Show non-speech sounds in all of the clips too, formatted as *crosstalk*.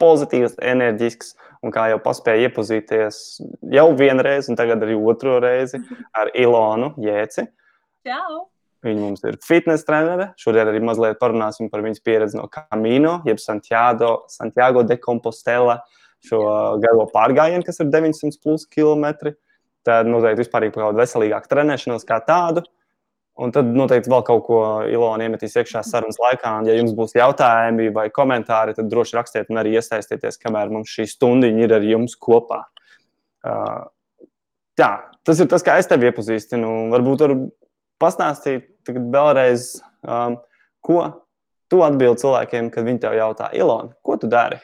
pozitīvs, enerģisks, un kā jau paspēja iepazīties jau vienreiz, un tagad arī otro reizi ar Ilonu Jēci. Čau! Viņa mums ir fitnes trenere. Šodien arī mazliet parunāsim par viņas pieredzi no Camino, jeb Santiago, Santiago de Compostela, šo garo pārgājienu, kas ir 900 plus km. Tad noteikti vispār par kādu veselīgāku trenēšanos kā tādu. Un tad noteikti vēl kaut ko Ilona iemetīs iekšā sarunas laikā. Un, ja jums būs jautājumi vai komentāri, tad droši rakstiet un arī iesaistieties, kamēr mums šī stundiņa ir ar jums kopā. Uh, jā, tas ir tas, kā es tevi iepazīstinu. Varbūt var pastāstīt vēlreiz, um, ko tu atbildi cilvēkiem, kad viņi tev jautā, Ilona, ko tu dari?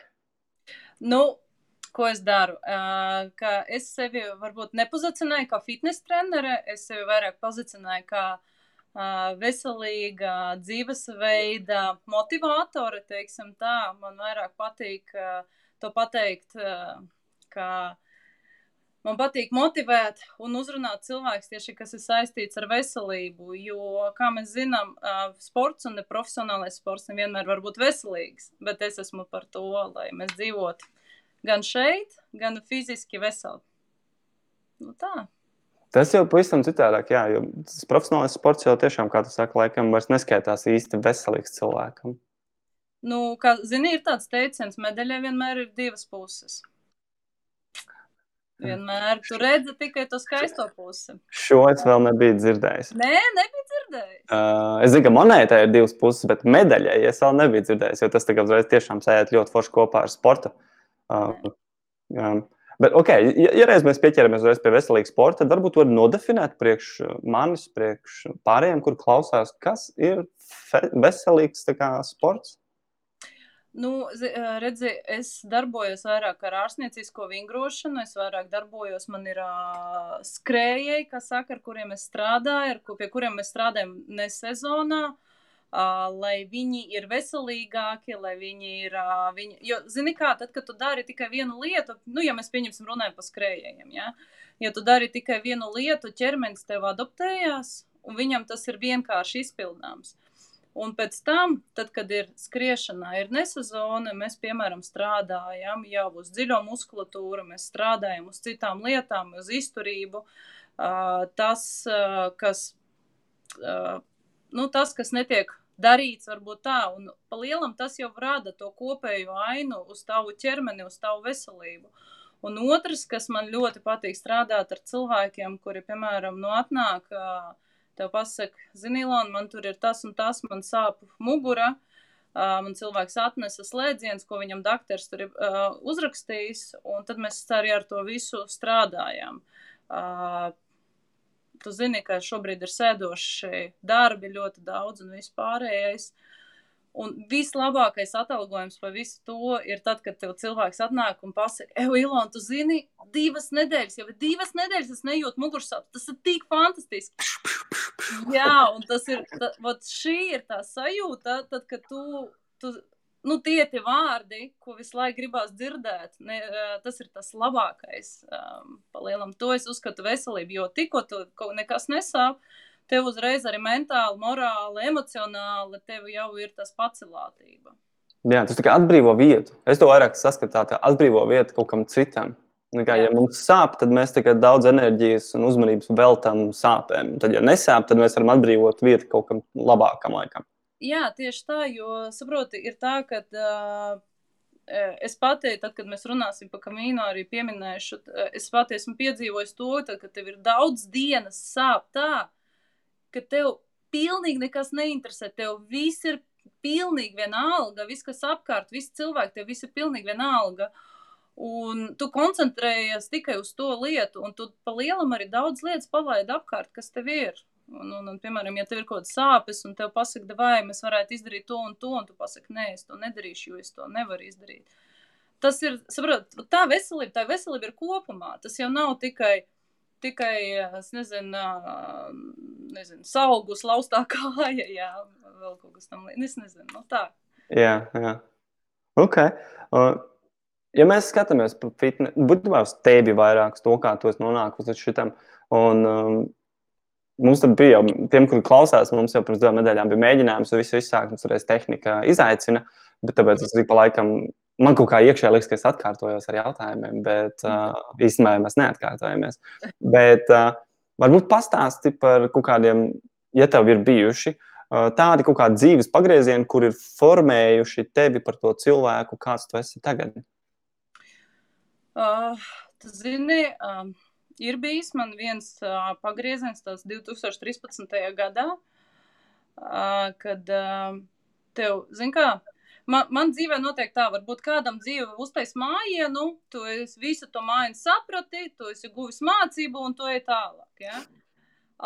Nu, ko es daru? Uh, es sevi varbūt nepozicionēju kā fitnes trenere, es sevi vairāk pozicionēju kā veselīga dzīvesveida motivātore, teiksim tā. Man vairāk patīk to pateikt, ka man patīk motivēt un uzrunāt cilvēkus tieši, kas ir saistīts ar veselību, jo, kā mēs zinām, sports un neprofesionālais sports nevienmēr var būt veselīgs, bet es esmu par to, lai mēs dzīvotu gan šeit, gan fiziski veseli. Nu tā. Tas jau pavisam citādāk, jā, jo tas profesionālais sports jau tiešām, kā tu saki, laikam vairs neskaitās īsti veselīgs cilvēkam. Nu, kā zini, ir tāds teiciens, medaļai vienmēr ir divas puses. Vienmēr tu redzi tikai to skaisto pusi. Šo es vēl nebiju dzirdējis. Nē, nebiju dzirdējis. Uh, es zinu, ka monētai ir divas puses, bet medaļai es vēl nebiju dzirdējis, jo tas tagad uzreiz tiešām sēž ļoti forši kopā ar sportu. Uh, um, Bet, ok, ja, ja reiz mēs pieķeramies pie veselīga sporta, tad varbūt var nodefinēt priekš manis, priekš pārējiem, kur klausās, kas ir veselīgs kā, sports. Nu, redzi, es darbojos vairāk ar ārstniecisko vingrošanu, es vairāk darbojos, man ir uh, skrējēji, kas saka, ar kuriem es strādāju, ar, pie kuriem mēs strādājam ne sezonā. Uh, lai viņi ir veselīgāki, lai viņi ir. Viņi, jo, zini, kā tad, kad tu dari tikai vienu lietu, nu, ja mēs pieņemsim, runājam par skrējējiem, ja? ja tu dari tikai vienu lietu, ķermenis tev adaptējās, un viņam tas ir vienkārši izpildāms. Un pēc tam, tad, kad ir skriešana, ir nesezona, mēs, piemēram, strādājam jau uz dziļo muskulatūru, mēs strādājam uz citām lietām, uz izturību. Tas, kas nu, tas, kas netiek darīts, varbūt tā, un pa lielam tas jau rada to kopējo ainu uz tavu ķermeni, uz tavu veselību. Un otrs, kas man ļoti patīk strādāt ar cilvēkiem, kuri, piemēram, nu atnāk, tev pasaka, zini, Ilona, man tur ir tas un tas, man sāp mugura, man cilvēks atnesa slēdziens, ko viņam doktors tur ir uzrakstījis, un tad mēs arī ar to visu strādājām tu zini, ka šobrīd ir sēdoši darbi ļoti daudz un vispārējais. Un vislabākais atalgojums par visu to ir tad, kad tev cilvēks atnāk un pasaka, Ej, Ilona, tu zini, divas nedēļas, jau divas nedēļas es nejūtu mugursāpes. Tas ir tik fantastiski. Jā, un tas ir, ta, šī ir tā sajūta, tad, kad tu, tu nu, tie ir tie vārdi, ko visu laiku gribās dzirdēt. Ne, tas ir tas labākais. Um, Palielam, to es uzskatu veselību, jo tikko tu nekas nesāp, tev uzreiz arī mentāli, morāli, emocionāli, tev jau ir tas pacelātība. Jā, tas tikai atbrīvo vietu. Es to vairāk saskatu, tā atbrīvo vietu kaut kam citam. Kā, ja mums sāp, tad mēs tikai daudz enerģijas un uzmanības veltām sāpēm. Tad, ja nesāp, tad mēs varam atbrīvot vietu kaut kam labākam laikam. Jā, tieši tā, jo saproti, ir tā, ka uh, es pati, tad, kad mēs runāsim par kamīnu, arī pieminēšu, es pati esmu piedzīvojis to, tad, ka tev ir daudz dienas sāp tā, ka tev pilnīgi nekas neinteresē, tev viss ir pilnīgi vienalga, viss, kas apkārt, visi cilvēki, tev viss ir pilnīgi vienalga. Un tu koncentrējies tikai uz to lietu, un tu pa lielam arī daudz lietas palaidi apkārt, kas tev ir. Un, un, un, piemēram, ja tev ir kaut kādas sāpes, un tev pasaka, vai mēs varētu izdarīt to un to, un tu pasaki, nē, es to nedarīšu, jo es to nevaru izdarīt. Tas ir, saprot, tā veselība, tā veselība ir kopumā. Tas jau nav tikai, tikai es nezinu, nezinu saugus, laustā kāja, *laughs* jā, vēl kaut kas tam līdzīgs. Es nezinu, no nu tā. Jā, jā. Ok. Uh, ja mēs skatāmies par fitnesu, būtībā uz tevi vairāk, to, kā tu esi nonākusi līdz šitam, un um, Mums bija jau, tiem, kuri klausās, mums jau pirms divām nedēļām bija mēģinājums, un viss izsākt, mums reiz tehnika izaicina, bet tāpēc es pa laikam man kaut kā iekšā liekas, ka es atkārtojos ar jautājumiem, bet uh, īstenībā mēs neatkārtojamies. Bet uh, varbūt pastāsti par kaut kādiem, ja tev ir bijuši uh, tādi kaut kādi dzīves pagriezieni, kur ir formējuši tevi par to cilvēku, kāds tu esi tagad. Uh, tu zini, uh, ir bijis man viens uh, pagrieziens, tas 2013. gadā, uh, kad uh, tev, zini kā, man, man dzīvē notiek tā, varbūt kādam dzīve uztais mājienu, tu esi visu to mājienu saprati, tu esi guvis mācību un tu ej tālāk, ja?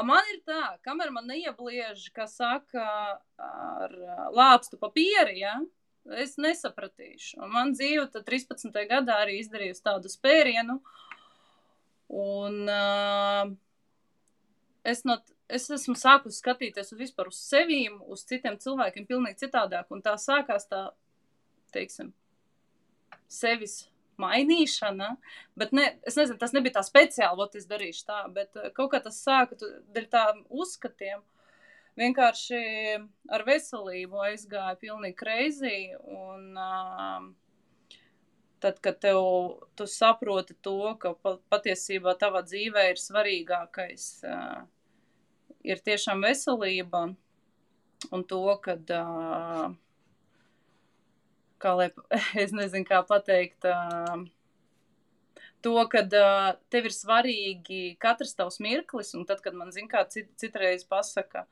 Man ir tā, kamēr man neiebliež, kā saka, ar lāpstu papīri, ja? es nesapratīšu. Un man dzīve 13. gadā arī izdarījusi tādu spērienu, un uh, es no es esmu sākusi skatīties uz vispār uz sevi, uz citiem cilvēkiem, pilnīgi citādāk. Un tā sākās tā, teiksim, sevis mainīšana. Bet ne, es nezinu, tas nebija tā speciāli, ot es darīšu tā, bet kaut kā tas sāka dēļ tām uzskatiem. Vienkārši ar veselību aizgāja pilnīgi kreizī. Un, uh, tad, kad tev, tu saproti to, ka patiesībā tavā dzīvē ir svarīgākais uh, ir tiešām veselība un to, ka, uh, kā lai, *laughs* es nezinu, kā pateikt, uh, to, ka uh, tev ir svarīgi katrs tavs mirklis, un tad, kad man, zin kā, cit, citreiz pasaka,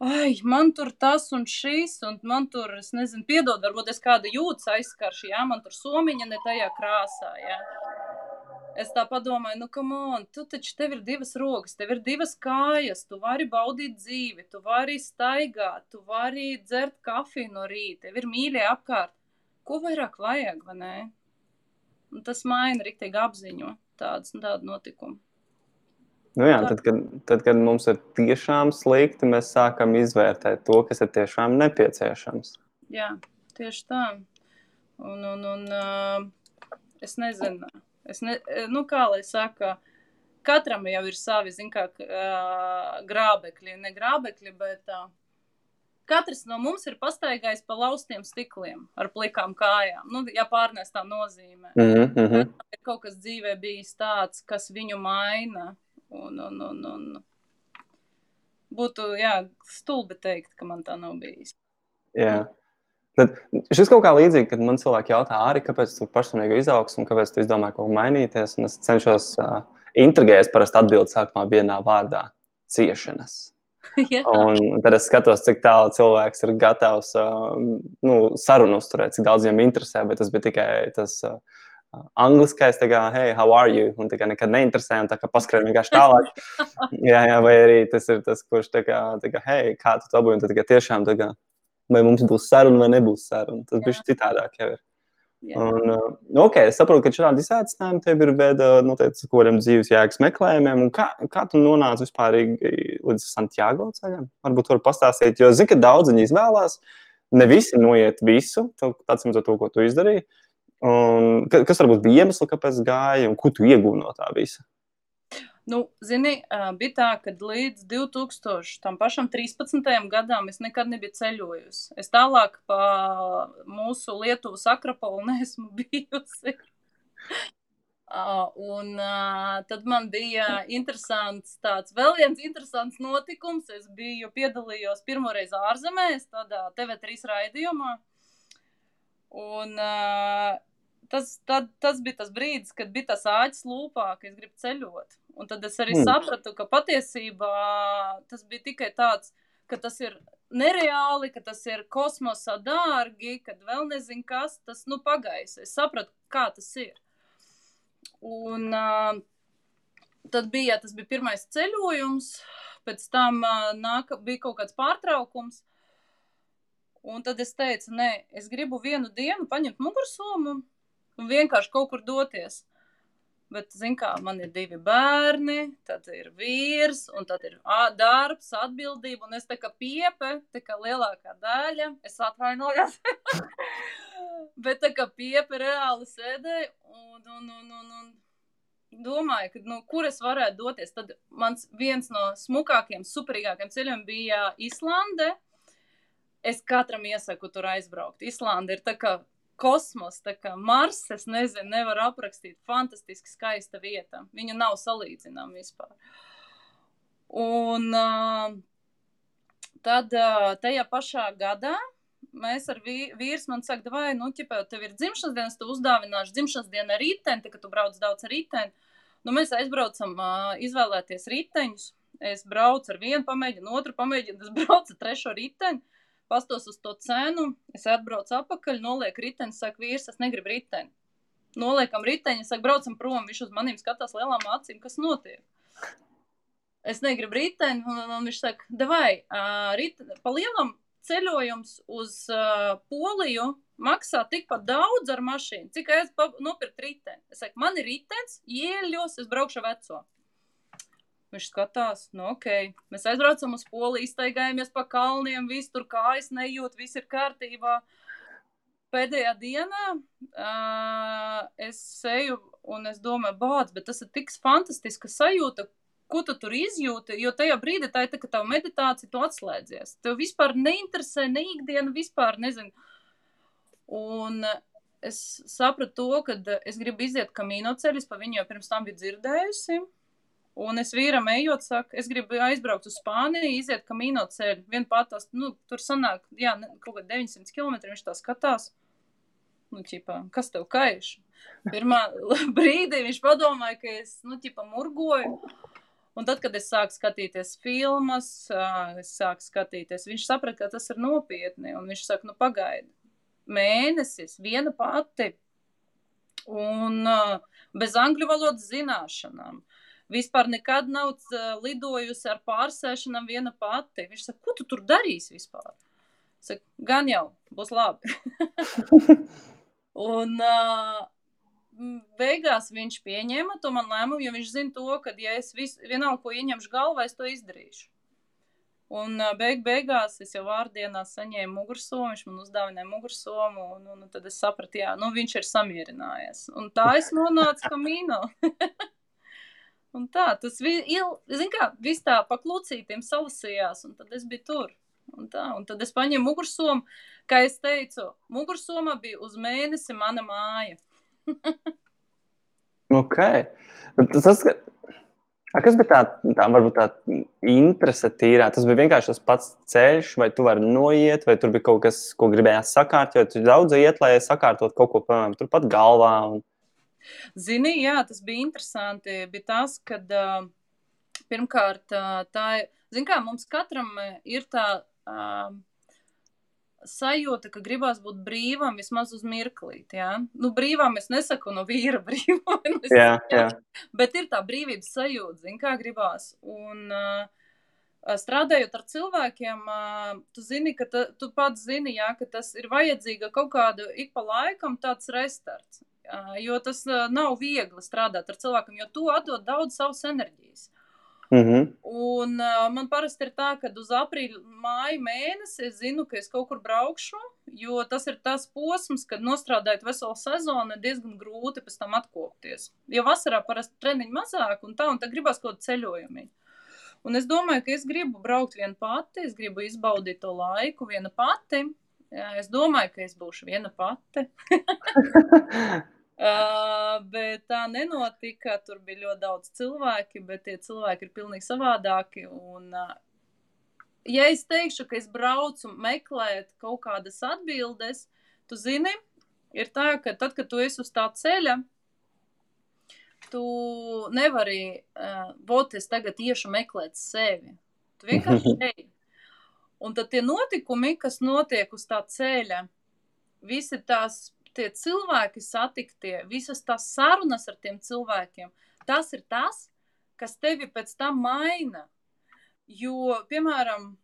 ai, man tur tas un šis, un man tur, es nezinu, piedod, varbūt es kādu jūtas aizskaršu, jā, man tur somiņa ne tajā krāsā, jā. Es tā domāju, nu, kam on, tu taču tev ir divas rokas, tev ir divas kājas, tu vari baudīt dzīvi, tu vari staigāt, tu vari dzert kafiju no rīta, tev ir mīļie apkārt. Ko vairāk vajag, vai ne? Un tas maina riktīgi apziņu tādas tādu notikumu. Nu jā, tad kad, tad, kad mums ir tiešām slikti, mēs sākam izvērtēt to, kas ir tiešām nepieciešams. Jā, tieši tā. Un, un, un uh, es nezinu, Es ne, nu, kā lai saka, katram jau ir savi, kā, uh, grābekļi, ne grābekļi, bet uh, katrs no mums ir pastaigājis pa laustiem stikliem ar plikām kājām, nu, ja pārnēs tā nozīmē. Mm -hmm. Ir kaut kas dzīvē bijis tāds, kas viņu maina, un, un, un, un būtu, jā, stulbi teikt, ka man tā nav bijis. Jā. Tad šis kaut kā līdzīgi, kad man cilvēki jautā, arī kāpēc tu personīgi izaugsmi un kāpēc tu izdomāji kaut ko mainīties. Es cenšos uh, intrigēt, parasti atbildēt sākumā vienā vārdā - ciešanas. *laughs* un tad es skatos, cik tālu cilvēks ir gatavs uh, nu, sarunu uzturēt, cik daudz viņam interesē. Bet tas bija tikai tas uh, angliskais, tā kā, hey, how are you? Un tā kā nekad neinteresē, un tā kā paskrien vienkārši tālāk. *laughs* jā, jā, vai arī tas ir tas, kurš tā kā, tā kā hey, kā tu dabūji? Un tad tiešām tā kā vai mums būs saruna vai nebūs saruna. Tas bija citādāk jau ir. Jā. Un, uh, okay, es saprotu, ka šādi izaicinājumi tev ir veidā noteikti kaut kādiem dzīves jēgas meklējumiem. Kā, kā tu nonāci vispār līdz Santiago ceļam? Varbūt var pastāstīt, jo zinu, ka daudz viņi izvēlās. Ne visi noiet visu, tāds ir to, ko tu izdarīji. Un, kas varbūt bija iemesls, kāpēc gāja un ko tu iegūti no tā visa? Nu, zini, bija tā, ka līdz 2013. gadam es nekad nebiju ceļojusi. Es tālāk pa mūsu Lietuvas akropolu neesmu *laughs* bijusi. Un tad man bija interesants tāds, vēl viens interesants notikums. Es biju piedalījos pirmoreiz ārzemēs, tādā TV3 raidījumā. Un uh, tas, tad, tas bija tas brīdis, kad bija tas āķis lūpā, ka es gribu ceļot. Un tad es arī mm. sapratu, ka patiesībā tas bija tikai tāds, ka tas ir nereāli, ka tas ir kosmosā dārgi, kad vēl nezinu, kas tas nu, pagājis. Es sapratu, kā tas ir. Un uh, tad bija, tas bija pirmais ceļojums, pēc tam uh, nāka, bija kaut kāds pārtraukums. Un tad es teicu, nē, es gribu vienu dienu paņemt mugursomu un vienkārši kaut kur doties. Bet, zin kā, man ir divi bērni, tad ir vīrs, un tad ir darbs, atbildība, un es tā kā piepe, tā kā lielākā daļa, es atvainojos, *laughs* bet tā kā piepe reāli sēdēja, un, un, un, un, un domāju, ka, nu, kur es varētu doties, tad mans viens no smukākiem, superīgākiem ceļiem bija Islande. Es katram iesaku tur aizbraukt. Islanda ir tā kā kosmos, tā kā Mars, es nezinu, nevar aprakstīt. Fantastiski skaista vieta. Viņa nav salīdzināma vispār. Un uh, tad uh, tajā pašā gadā mēs ar vī, vīrs man saka, vai, nu, ķipā, tev ir dzimšanas dienas, tu uzdāvināšu dzimšanas dienu ar riteni, ka tu brauc daudz ar riteni. Nu, mēs aizbraucam uh, izvēlēties riteņus. Es braucu ar vienu pamēģinu, otru pamēģinu, es *laughs* braucu ar trešo riteni pastos uz to cenu, es atbraucu atpakaļ, nolieku riteni, saka, vīrs, es negribu riteni. Noliekam riteni, saka, braucam prom, viņš uz maniem skatās lielām acīm, kas notiek. Es negribu riteni, un, un, viņš saka, devai, uh, riteni, pa lielam ceļojums uz uh, Poliju maksā tikpat daudz ar mašīnu, cik es nopirku riteni. Es saku, man ir ritenis, ieļos, es braukšu veco. Viņš skatās, nu, ok, mēs aizbraucam uz Poliju, iztaigājamies pa kalniem, viss tur kājas nejūt, viss ir kārtībā. Pēdējā dienā uh, es eju un es domāju, bāc, bet tas ir tik fantastiska sajūta, ko tu tur izjūti, jo tajā brīdī tā ir tā, ka tava meditācija, tu atslēdzies. Tev vispār neinteresē ne ikdiena, vispār nezinu. Un es sapratu to, ka es gribu iziet kamīno ceļu, es pa viņu jau pirms tam biju dzirdējusi. Un es vīram ejot, saku, es gribu aizbraukt uz Spāniju, iziet kamīno ceļu. Vien patās, nu, tur sanāk, jā, kaut kā 900 km viņš tā skatās. Nu, ķipā, kas tev kaiš? Pirmā *laughs* brīdī viņš padomāja, ka es, nu, ķipā, murgoju. Un tad, kad es sāku skatīties filmas, es sāku skatīties, viņš saprata, ka tas ir nopietni. Un viņš saka, nu, pagaidi, mēnesis, viena pati. Un bez angļu valodas zināšanām. Uh, vispār nekad nav lidojusi ar pārsēšanām viena pati. Viņš saka, ko tu tur darīsi vispār? Saka, gan jau, būs labi. *laughs* un uh, beigās viņš pieņēma to man lēmumu, jo viņš zina to, ka, ja es visu, vienalga, ko ieņemšu galvā, es to izdarīšu. Un beig beigās es jau vārdienā saņēmu mugursomu, viņš man uzdāvināja mugursomu, un, un, un tad es sapratu, jā, nu viņš ir samierinājies. Un tā es nonācu kamīno. *laughs* Un tā, tas zin kā, viss tā pa klucītiem salasījās, un tad es biju tur. Un, tā, un tad es paņēmu mugursomu, kā es teicu, mugursoma bija uz mēnesi mana māja. *laughs* ok. Tas, a, kas bija tā, tā, varbūt tā interese tīrā? Tas bija vienkārši tas pats ceļš, vai tu vari noiet, vai tur bija kaut kas, ko gribējās sakārtot. Tu daudz iet, lai sakārtot kaut ko, piemēram, turpat galvā. Un... Zini, jā, tas bija interesanti. Bija tas, ka pirmkārt tā ir, zini kā, mums katram ir tā uh, sajūta, ka gribās būt brīvam vismaz uz mirklīt, jā. Nu, brīvam es nesaku no vīra *laughs* brīvam, nu, jā, jā. bet ir tā brīvības sajūta, zini, kā gribās. Un, uh, strādājot ar cilvēkiem, tu zini, ka ta, tu pats zini, jā, ka tas ir vajadzīga kaut kāda ik pa laikam tāds restarts. Jo tas nav viegli strādāt ar cilvēkiem, jo tu atdod daudz savas enerģijas. Mm -hmm. Un uh, man parasti ir tā, ka uz aprīļa, māja mēnesi es zinu, ka es kaut kur braukšu, jo tas ir tas posms, kad nostrādājot veselu sezonu, ir diezgan grūti pēc tam atkopties. Jo vasarā parasti treniņi mazāk un tā, un tad gribas kaut kādu ceļojumu. Un es domāju, ka es gribu braukt viena pati, es gribu izbaudīt to laiku viena pati. Es domāju, ka es būšu viena pati. *laughs* Uh, bet tā nenotika. Tur bija ļoti daudz cilvēki, bet tie cilvēki ir pilnīgi savādāki. Un, uh, ja es teikšu, ka es braucu meklēt kaut kādas atbildes, tu zini, ir tā, ka tad, kad tu esi uz tā ceļa, tu nevari, uh, vot es tagad iešu meklēt sevi. Tu vienkārši *laughs* ej. Un tad tie notikumi, kas notiek uz tā ceļa, visi tās tie cilvēki satiktie, visas tās sarunas ar tiem cilvēkiem, tas ir tas, kas tevi pēc tam maina. Jo, piemēram,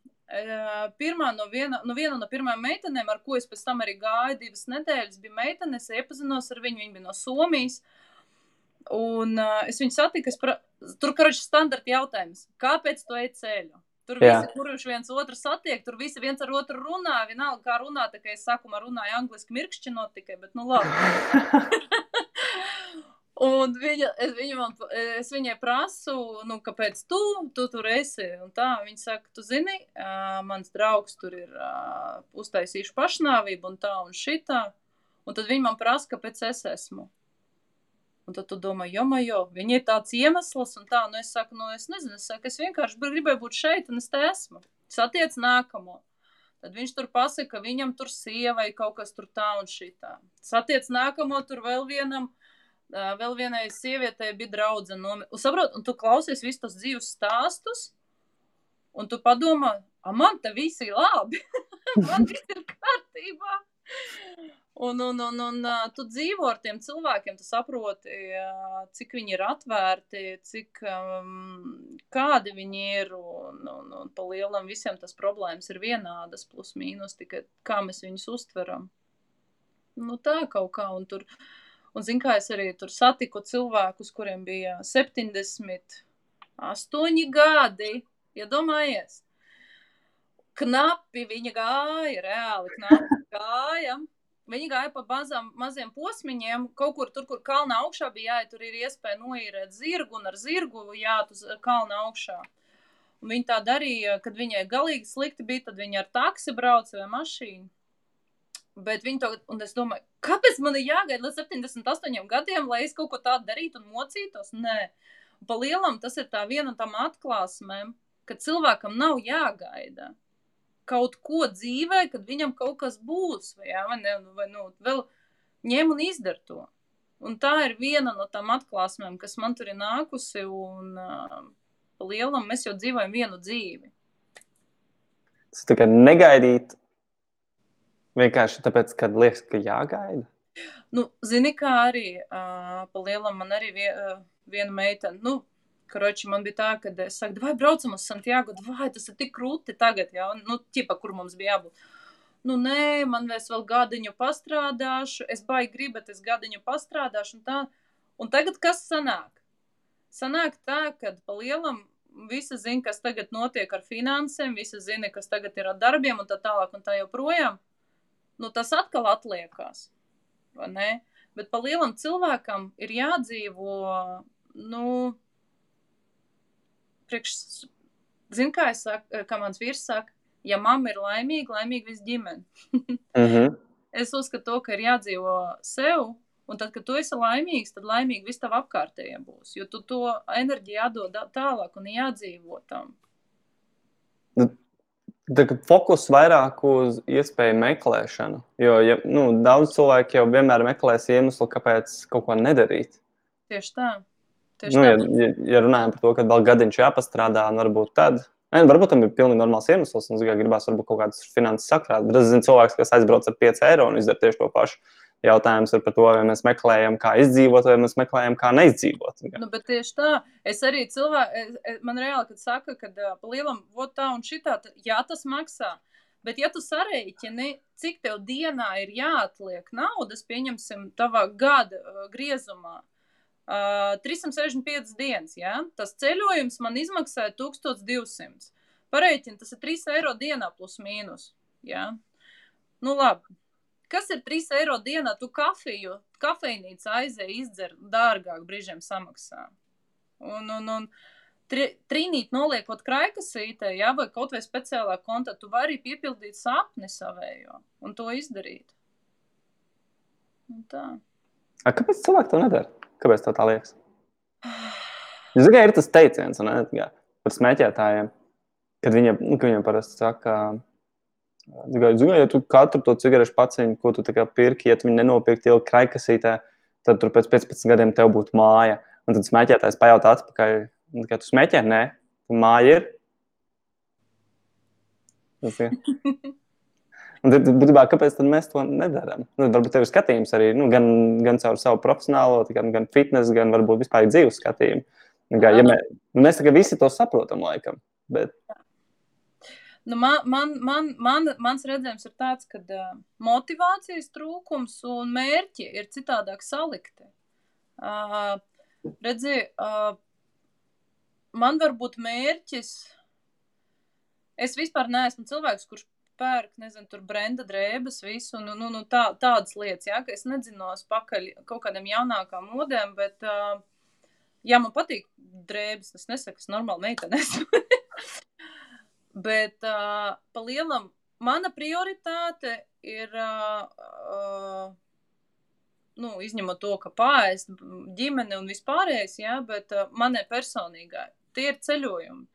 pirmā no viena, no viena no pirmajām meitenēm, ar ko es pēc tam arī gāju divas nedēļas, bija meitene, es iepazinos ar viņu, viņa bija no Somijas. Un uh, es viņu satiku, es pra... tur, karoči, standarta jautājums, kāpēc tu ej ceļu? Tur Jā. visi, kurš viens otru satiek, tur visi viens ar otru runā. Vienalga, kā runā, tā kā es sākumā runāju angliski, mirkšķinot tikai, bet nu labi. *laughs* Un viņa, es, viņa man, es viņai prasu, nu, kāpēc tu, tu tur esi. Un tā viņa saka, tu zini, uh, mans draugs tur ir uh, uztaisījuši pašnāvību un tā un šitā. Un tad viņi man prasa, kāpēc es esmu. Un tad tu domā, jo, jo, viņi ir tāds iemesls, un tā, nu es saku, nu es nezinu, es saku, es vienkārši gribēju būt šeit, un es te esmu. Satiec nākamo. Tad viņš tur pasaka, ka viņam tur sievai kaut kas tur tā un šitā. Satiec nākamo, tur vēl vienam, vēl vienai sievietei bija draudzene. No... Un, saprot, un tu klausies visus tos dzīves stāstus, un tu padomā, man te viss ir labi, *laughs* man viss ir kārtībā. Un, un, un, un tu dzīvo ar tiem cilvēkiem, tu saproti, cik viņi ir atvērti, cik um, kādi viņi ir. Un, un, un pa lielam visiem tas problēmas ir vienādas, plus mīnus, tikai kā mēs viņus uztveram. Nu, tā kaut kā. Un, tur, un zin, kā es arī tur satiku cilvēkus, kuriem bija 78 gadi. Iedomājies! Knapi viņa gāja, reāli knapi gāja. Viņi gāja pa mazam, maziem posmiņiem, kaut kur tur, kur kalna augšā bija jāiet, tur ir iespēja noīrēt zirgu un ar zirgu jāt uz kalna augšā. Un viņi tā darīja, kad viņai galīgi slikti bija, tad viņi ar taksi brauca vai mašīnu. Bet viņi to, un es domāju, kāpēc man ir jāgaida līdz 78 gadiem, lai es kaut ko tādu darītu un mocītos? Nē, pa lielam tas ir tā viena no tām atklāsmēm, ka cilvēkam nav jāgaida kaut ko dzīvē, kad viņam kaut kas būs, vai, jā, vai, ne, vai nu, vēl ņem un izdara to. Un tā ir viena no tām atklāsmēm, kas man tur ir nākusi, un uh, lielam mēs jau dzīvojam vienu dzīvi. Tas tikai negaidīt, vienkārši tāpēc, kad liekas, ka jāgaida. Nu, zini, kā arī uh, pa lielam man arī vie, uh, viena meitene, nu, Kroči, man bija tā, ka es saku, vai braucam uz Santiago, vai tas ir tik krūti tagad, jā, nu, ķipa, kur mums bija jābūt. Nu, nē, man vēl gadiņu pastrādāšu, es baigi gribu, bet es gadiņu pastrādāšu un tā. Un tagad kas sanāk? Sanāk tā, ka pa lielam visi zina, kas tagad notiek ar finansēm, visi zina, kas tagad ir ar darbiem un tā tālāk un tā joprojām. Nu, tas atkal atliekās, vai ne? Bet pa lielam cilvēkam ir jādzīvo, nu, priekš, zin, kā saku, kā mans vīrs saka, ja mamma ir laimīga, laimīga viss ģimene. *laughs* mm -hmm. Es uzskatu, to, ka ir jādzīvo sev, un tad, kad tu esi laimīgs, tad laimīgi viss tav apkārtējiem būs, jo tu to enerģiju jādod tālāk un jādzīvo tam. Nu, Tagad fokus vairāk uz iespēju meklēšanu. Jo ja, nu, daudz cilvēku jau vienmēr meklēs iemeslu, kāpēc kaut ko nedarīt. Tieši tā. Tieši nu, ja, ja, ja runājam par to, ka vēl gadiņš jāpastrādā, un varbūt tad. Ne, varbūt tam ir pilnīgi normāls iemesls, un es gribēju varbūt kaut kādas finanses sakrāt. Bet es zinu, cilvēks, kas aizbrauc ar 5 eiro un izdara tieši to pašu. Jautājums ir par to, vai mēs meklējam, kā izdzīvot, vai mēs meklējam, kā neizdzīvot. Nu, bet tieši tā, es arī cilvēku, man reāli, kad saka, ka pa lielam, vot tā un šitā, jā, tas maksā. Bet, ja tu sarēķini, cik tev dienā ir jāatliek naudas, pieņemsim, tavā gada griezumā, Uh, 365 dienas, ja? tas ceļojums man izmaksāja 1200. Pareiķini, tas ir 3 eiro dienā plus mīnus. Ja? Nu, labi. Kas ir 3 eiro dienā? Tu kafiju, kafejnīca aizēja izdzer dārgāk brīžiem samaksā. Un, un, un tri, trīnīt noliekot kraikasītē, ja, vai kaut vai speciālā konta, tu vari piepildīt sapni savējo un to izdarīt. Un tā. A, kāpēc cilvēki to nedara? Kāpēc tā, tā liekas? Jūs zināt, ir tas teiciens ne, jā, par smēķētājiem, kad viņiem, nu, ka viņiem parasti saka, Zinu, ja tu katru to cigarešu paciņu, ko tu pirki, ja tu viņu nenopirkti jau kraikasītē, tad tur pēc 15 gadiem tev būtu māja. Un tad smēķētājs pajautā atpakaļ, kā tu smēķē? Nē, māja ir. Tas ir. *laughs* Un tad, būtībā, kāpēc mēs to nedarām? Nu, varbūt tev ir skatījums arī nu, gan, gan caur savu profesionālo, gan, gan fitnes, gan varbūt vispār dzīves skatījumu. Kā, ja mē, nu, mēs tagad visi to saprotam, laikam. Bet... Nu, man, man, man, man, mans redzējums ir tāds, ka uh, motivācijas trūkums un mērķi ir citādāk salikti. Uh, redzi, uh, man var būt mērķis. Es vispār neesmu cilvēks, kurš pērk, nezinu, tur brenda drēbes, visu, nu, nu, nu tā, tādas lietas, jā, ka es nedzinos pakaļ kaut kādiem jaunākām modēm, bet, uh, jā, man patīk drēbes, tas nesaka, es normāli meitenes. *laughs* bet, uh, pa lielam, mana prioritāte ir uh, uh, nu, izņemot to, ka pāriest ģimene un vispārējais, jā, bet uh, manai personīgai tie ir ceļojumi.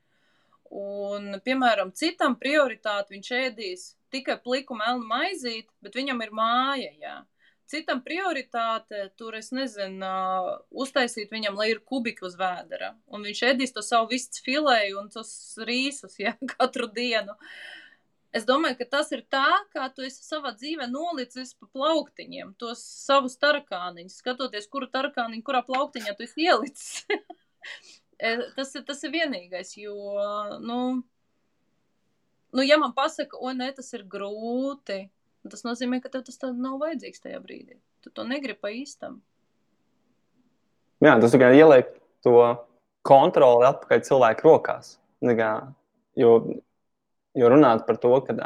Un, piemēram, citam prioritāti viņš ēdīs tikai pliku melnu maizīti, bet viņam ir māja, jā. Citam prioritāte tur, es nezinu, uztaisīt viņam, lai ir kubika uz vēdera. Un viņš ēdīs to savu vistu filēju un tos rīsus, *laughs* jā, katru dienu. Es domāju, ka tas ir tā, kā tu esi savā dzīvē nolicis pa plauktiņiem, tos savus tarakāniņus, skatoties, kuru tarakāniņu, kurā plauktiņā tu esi ielicis. *laughs* tas, tas ir vienīgais, jo, nu, nu, ja man pasaka, o, nē, tas ir grūti, tas nozīmē, ka tev tas nav vajadzīgs tajā brīdī. Tu to negribi pa īstam. Jā, tas tikai ieliek to kontroli atpakaļ cilvēku rokās. Kā, jo, jo runāt par to, ka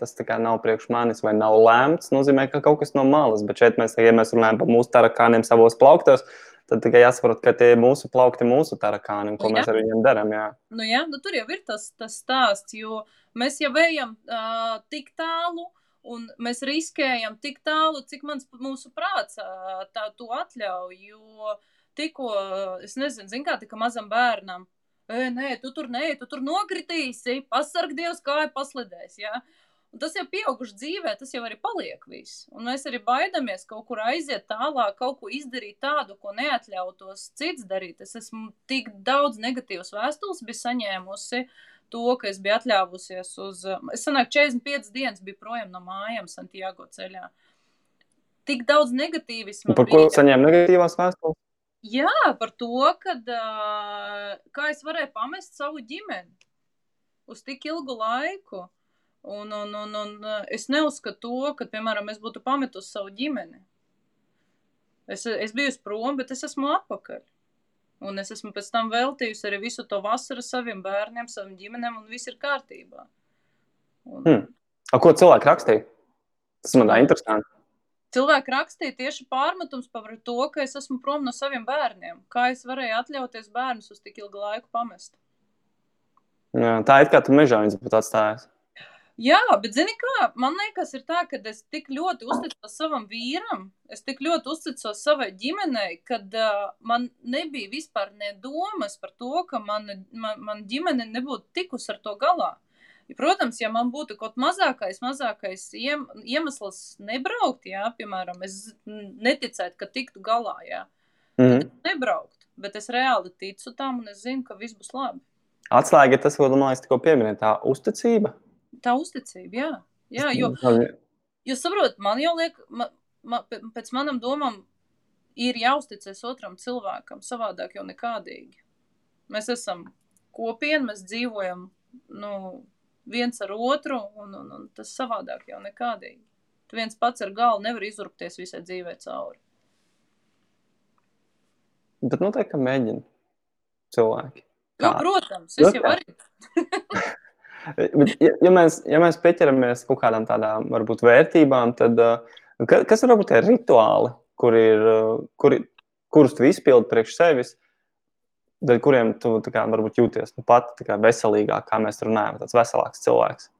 tas nav priekš manis vai nav lēmts, nozīmē, ka kaut kas no malas. Bet šeit mēs, ja mēs runājam par mūsu tarakāniem savos plauktos, tad tikai jāsaprot, ka tie ir mūsu plaukti, mūsu tarakāni, un ko nu, mēs ar viņiem darām. Jā. Nu, jā, nu, tur jau ir tas, tas stāsts, jo mēs jau ejam uh, tik tālu. Un mēs riskējam tik tālu, cik mans, mūsu prāts uh, tā to atļauj. Jo tikko, es nezinu, zin kā tika mazam bērnam, e, nē, tu tur, nē, tu tur nokritīsi, pasarg Dievs, kā ir paslidējis. Un tas jau pieauguši dzīvē, tas jau arī paliek viss. Un mēs arī baidamies kaut kur aiziet tālāk, kaut ko izdarīt tādu, ko neatļautos cits darīt. Es esmu tik daudz negatīvas vēstules bija saņēmusi. To, ka es biju atļāvusies uz. Es sanāku 45 dienas, biju projām no mājām Santiago ceļā. Tik daudz negatīvisma. Par ko saņēmu negatīvās vēstules? Jā, par to, kad, uh, kā es varēju pamest savu ģimeni uz tik ilgu laiku. Un, un, un, un es neuzskatu to, ka, piemēram, es būtu pametusi savu ģimeni. Es, es biju prom, bet es esmu atpakaļ. Un es esmu pēc tam veltījusi arī visu to vasaru saviem bērniem, saviem ģimenēm, un viss ir kārtībā. Un... Hmm. A, ko cilvēki rakstīja? Tas man ir interesanti. Cilvēki rakstīja tieši pārmetums par to, ka es esmu prom no saviem bērniem. Kā es varēju atļauties bērnus uz tik ilgu laiku pamest? Jā, tā ir kā tu mežā viņas būtu atstājis. Jā, bet zini kā, man liekas, ir tā, ka es tik ļoti uzticos savam vīram, es tik ļoti uzticos savai ģimenei, kad uh, man nebija vispār nedomas par to, ka man, man, man ģimene nebūtu tikus ar to galā. Protams, ja man būtu kaut mazākais, mazākais iem, iemesls nebraukt, jā, piemēram, es neticētu, ka tiktu galā, jā, mm -hmm. nebraukt, bet es reāli ticu tam un es zinu, ka viss būs labi. Atslēga tas, ko, man liekas, tikko pieminēja, tā uzticība tā uzticība, jā. jā jo, jo saprot, man jau liek, ma, ma, pēc manam domam, ir jāuzticas otram cilvēkam, savādāk jau nekādīgi. Mēs esam kopiena, mēs dzīvojam nu, viens ar otru, un, un, un tas savādāk jau nekādīgi. Tu viens pats ar galvu nevar izurpties visai dzīvē cauri. Bet noteikti, ka mēģina cilvēki. Kā? Jo, protams, es jau arī. *laughs* Bet, ja, ja, mēs, ja mēs pieķeramies kaut kādām tādām varbūt vērtībām, tad uh, kas ir varbūt tie rituāli, kur ir, uh, kuri, kurus tu izpildi priekš sevis, dēļ kuriem tu kā, varbūt jūties nu, pat veselīgāk, kā mēs runājam, tāds veselāks cilvēks?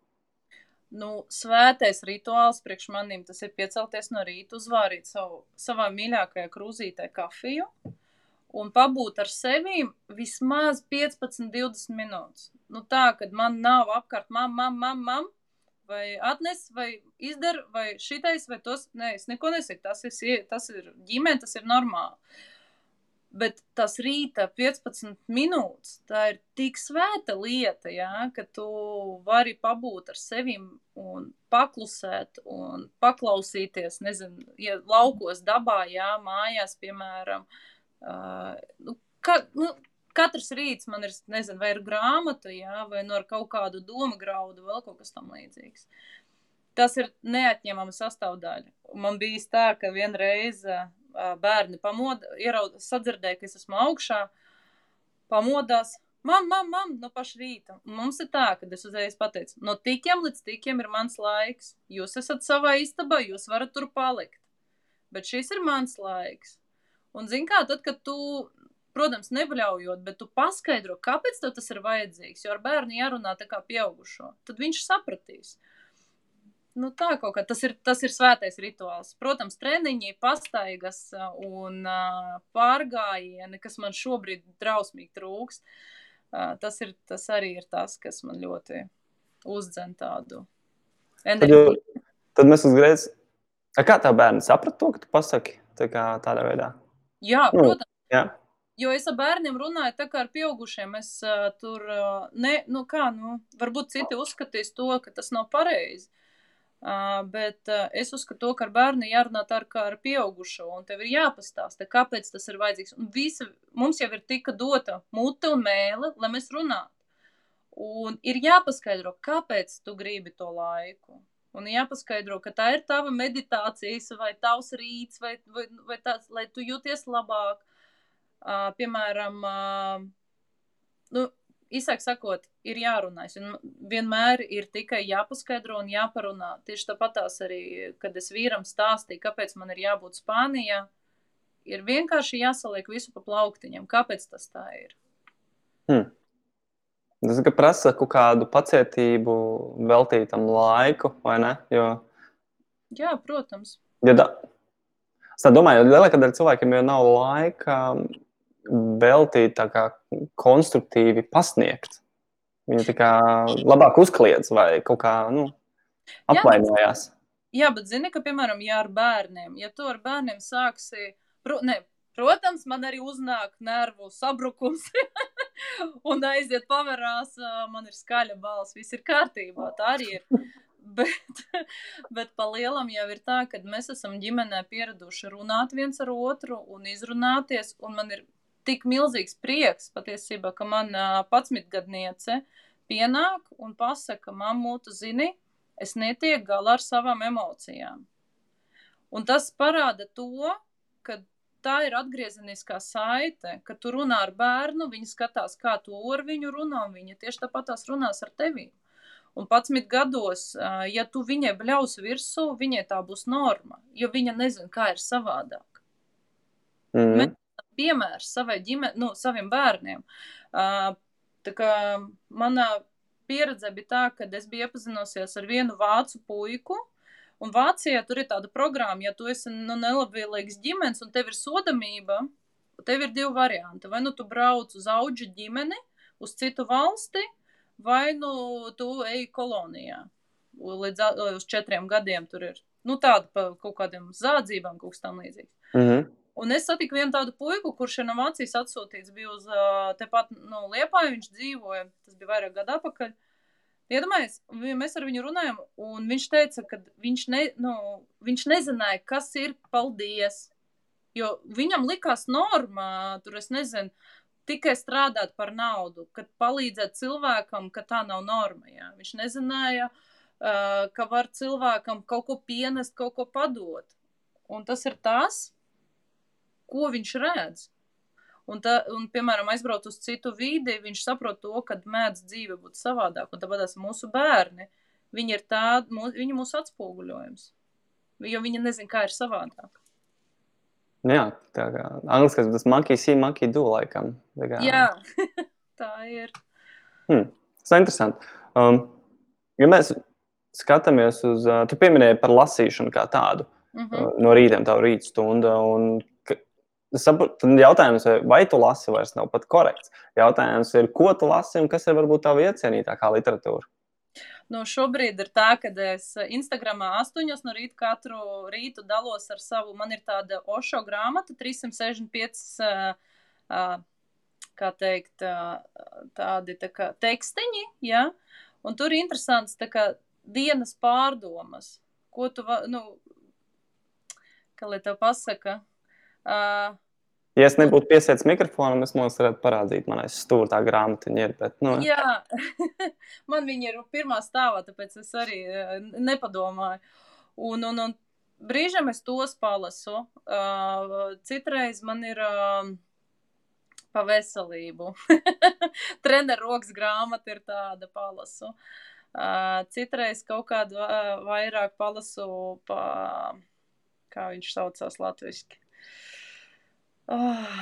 Nu, svētais rituāls priekš maniem tas ir piecelties no rīta, uzvārīt savu, savā mīļākajā krūzītē kafiju. Uh, un pabūt ar sevi vismaz 15, 20 minūtes. Nu, tā, kad man nav apkārt, mam, mam, mam, mam, vai atnes, vai izdara, vai šitais, vai tos. Nē, es neko nesaku. Tas ir, tas ir ģimene, tas ir normāli. Bet tas rīta 15 minūtes, tā ir tik svēta lieta, jā, ka tu vari pabūt ar sevi un paklusēt un paklausīties, nezinu, ja laukos dabā, jā, mājās, piemēram, uh, Uh, nu, ka, nu, katrs rīts man ir, nezinu, vai ir grāmata, jā, vai nu ar kaut kādu domu graudu, vēl kaut kas tam līdzīgs. Tas ir neatņemama sastāvdaļa. Man bija tā, ka vienreiz uh, bērni pamoda, ieraud, sadzirdēja, ka es esmu augšā, pamodās, mam, mam, mam, no paša rīta. Mums ir tā, ka es uzreiz pateicu, no tikiem līdz tikiem ir mans laiks. Jūs esat savā istabā, jūs varat tur palikt. Bet šis ir mans laiks. Un, zini, kā tad, kad tu, protams, nebļaujot, bet tu paskaidro, kāpēc tev tas ir vajadzīgs, jo ar bērnu jārunā tā kā pieaugušo, tad viņš sapratīs. nu, tā kaut kā tas ir, tas ir svētais rituāls. Protams, treniņi, pastaigas un uh, pārgājieni, kas man šobrīd drausmīgi trūks. Uh, tas, ir, tas arī ir tas, kas man ļoti uzdzen tādu enerģiju. Tad, tad mēs uzreiz, kā tā bērni saprata to, ka tu pasaki tā kā tādā veidā? Jā, Nu, protams. jā. Jo es ar bērniem runāju tā kā ar pieaugušiem. Es uh, tur, uh, ne, nu kā, nu, varbūt citi uzskatīs to, ka tas nav pareizi. Uh, bet uh, es uzskatu, to, ka ar bērnu jārunā tā kā ar pieaugušo, un tev ir jāpastāsta, kāpēc tas ir vajadzīgs. Un visa, mums jau ir tika dota mute un mēle, lai mēs runātu. Un ir jāpaskaidro, kāpēc tu gribi to laiku. Un jāpaskaidro, ka tā ir tava meditācijas, vai tavs rīts, vai, vai, vai tāds, lai tu jūties labāk. Uh, piemēram, uh, nu, īsāk sakot, ir jārunā. Un vienmēr ir tikai jāpaskaidro un jāparunā. Tieši tāpat tās arī, kad es vīram stāstīju, kāpēc man ir jābūt Spānijā, ir vienkārši jāsaliek visu pa plauktiņam. Kāpēc tas tā ir? Hmm. Tas prasa kaut kādu pacietību, veltīt tam laiku, vai ne? Jo, Jā, protams. ja da... Es domāju, ka lielākā daļa cilvēkiem jau nav laika veltīt tā kā konstruktīvi pasniegt. Viņi tā kā labāk uzkliedz vai kaut kā nu, apvainojās. Jā, bet zini, ka, piemēram, ja ar bērniem, ja tu ar bērniem sāksi, pro, ne, protams, man arī uznāk nervu sabrukums *laughs* un aiziet paverās, man ir skaļa balss, viss ir kārtībā, tā arī ir. *laughs* Bet, bet pa lielam jau ir tā, ka mēs esam ģimenē pieraduši runāt viens ar otru un izrunāties, un man ir tik milzīgs prieks patiesībā, ka man patsmitgadniece pienāk un pasaka, mammu, tu zini, es netieku galā ar savām emocijām. Un tas parāda to, ka tā ir atgriezeniskā saite, ka tu runā ar bērnu, viņa skatās, kā tu ar viņu runā, un viņa tieši tāpat tās runās ar tevi. Un 11 gados, ja tu viņai bļaus virsū, viņai tā būs norma, jo viņa nezina, kā ir savādāk. Mm. Mēs esam piemērs savai ģimene, nu, saviem bērniem. Tā kā manā pieredze bija tā, ka es biju iepazinusies ar vienu vācu puiku, Un Vācijā tur ir tāda programma, ja tu esi nu, nelabvēlīgs ģimenes un tev ir sodamība, tev ir divi varianti. Vai nu tu brauc uz auģu ģimeni, uz citu valsti, vai nu tu ej kolonijā. Līdz uz četriem gadiem tur ir nu, tāda pa kaut kādiem zādzībām, kaut kas tam līdzīgs. Mm -hmm. Un es satiku vienu tādu puiku, kurš ir no Vācijas atsūtīts, bija uz tepat no nu, Liepāja, viņš dzīvoja, tas bija vairāk gadu atpakaļ. Iedomājieties, mēs ar viņu runājam, un viņš teica, ka viņš, ne, nu, viņš nezināja, kas ir paldies. Jo viņam likās normā, tur es nezinu, tikai strādāt par naudu, kad palīdzēt cilvēkam, ka tā nav norma. Jā. Viņš nezināja, uh, ka var cilvēkam kaut ko pienest, kaut ko padot. Un tas ir tas, ko viņš redz. Un, tā, un, piemēram, aizbraukt uz citu vidi, viņš saprot to, ka mēdz dzīve būt savādāk. Un tāpēc mūsu bērni, viņi ir tādi, mūs, viņi mūsu atspoguļojums. Jo viņi nezin, kā ir savādāk. Jā, tā kā angliski tas monkey see, monkey do laikam. Tā kā... Jā, *laughs* tā ir. Hmm, tas ir interesanti. Um, ja mēs skatāmies uz, uh, tu pieminēji par lasīšanu kā tādu Mm uh, -hmm. no rīta, tā rīta stunda. Un, saprotu, tad jautājums, vai- tu lasi, vairs nav pat korekts. Jautājums ir, ko tu lasi un kas ir varbūt tā iecienītākā literatūra? Nu, šobrīd ir tā, ka es Instagramā astoņos no rīta katru rītu dalos ar savu. Man ir tāda ošo grāmata, 365, uh, uh, kā teikt, tādi tā kā tekstiņi, ja? un tur ir interesants kā dienas pārdomas, ko tu, va- nu, kā lai tev pasaka. Uh, Ja es nebūtu piesēdis mikrofonam, es mums varētu parādīt, man aiz stūra tā grāmatiņa ir. Bet, nu, Jā, *laughs* man viņa ir pirmā stāvā, tāpēc es arī eh, nepadomāju. Un, un, un brīžiem es tos palasu. Uh, citreiz man ir uh, pa veselību. *laughs* Treneru rokas grāmata ir tāda palasu. Uh, citreiz kaut kādu uh, vairāk palasu pa, kā viņš saucās latviski. Oh,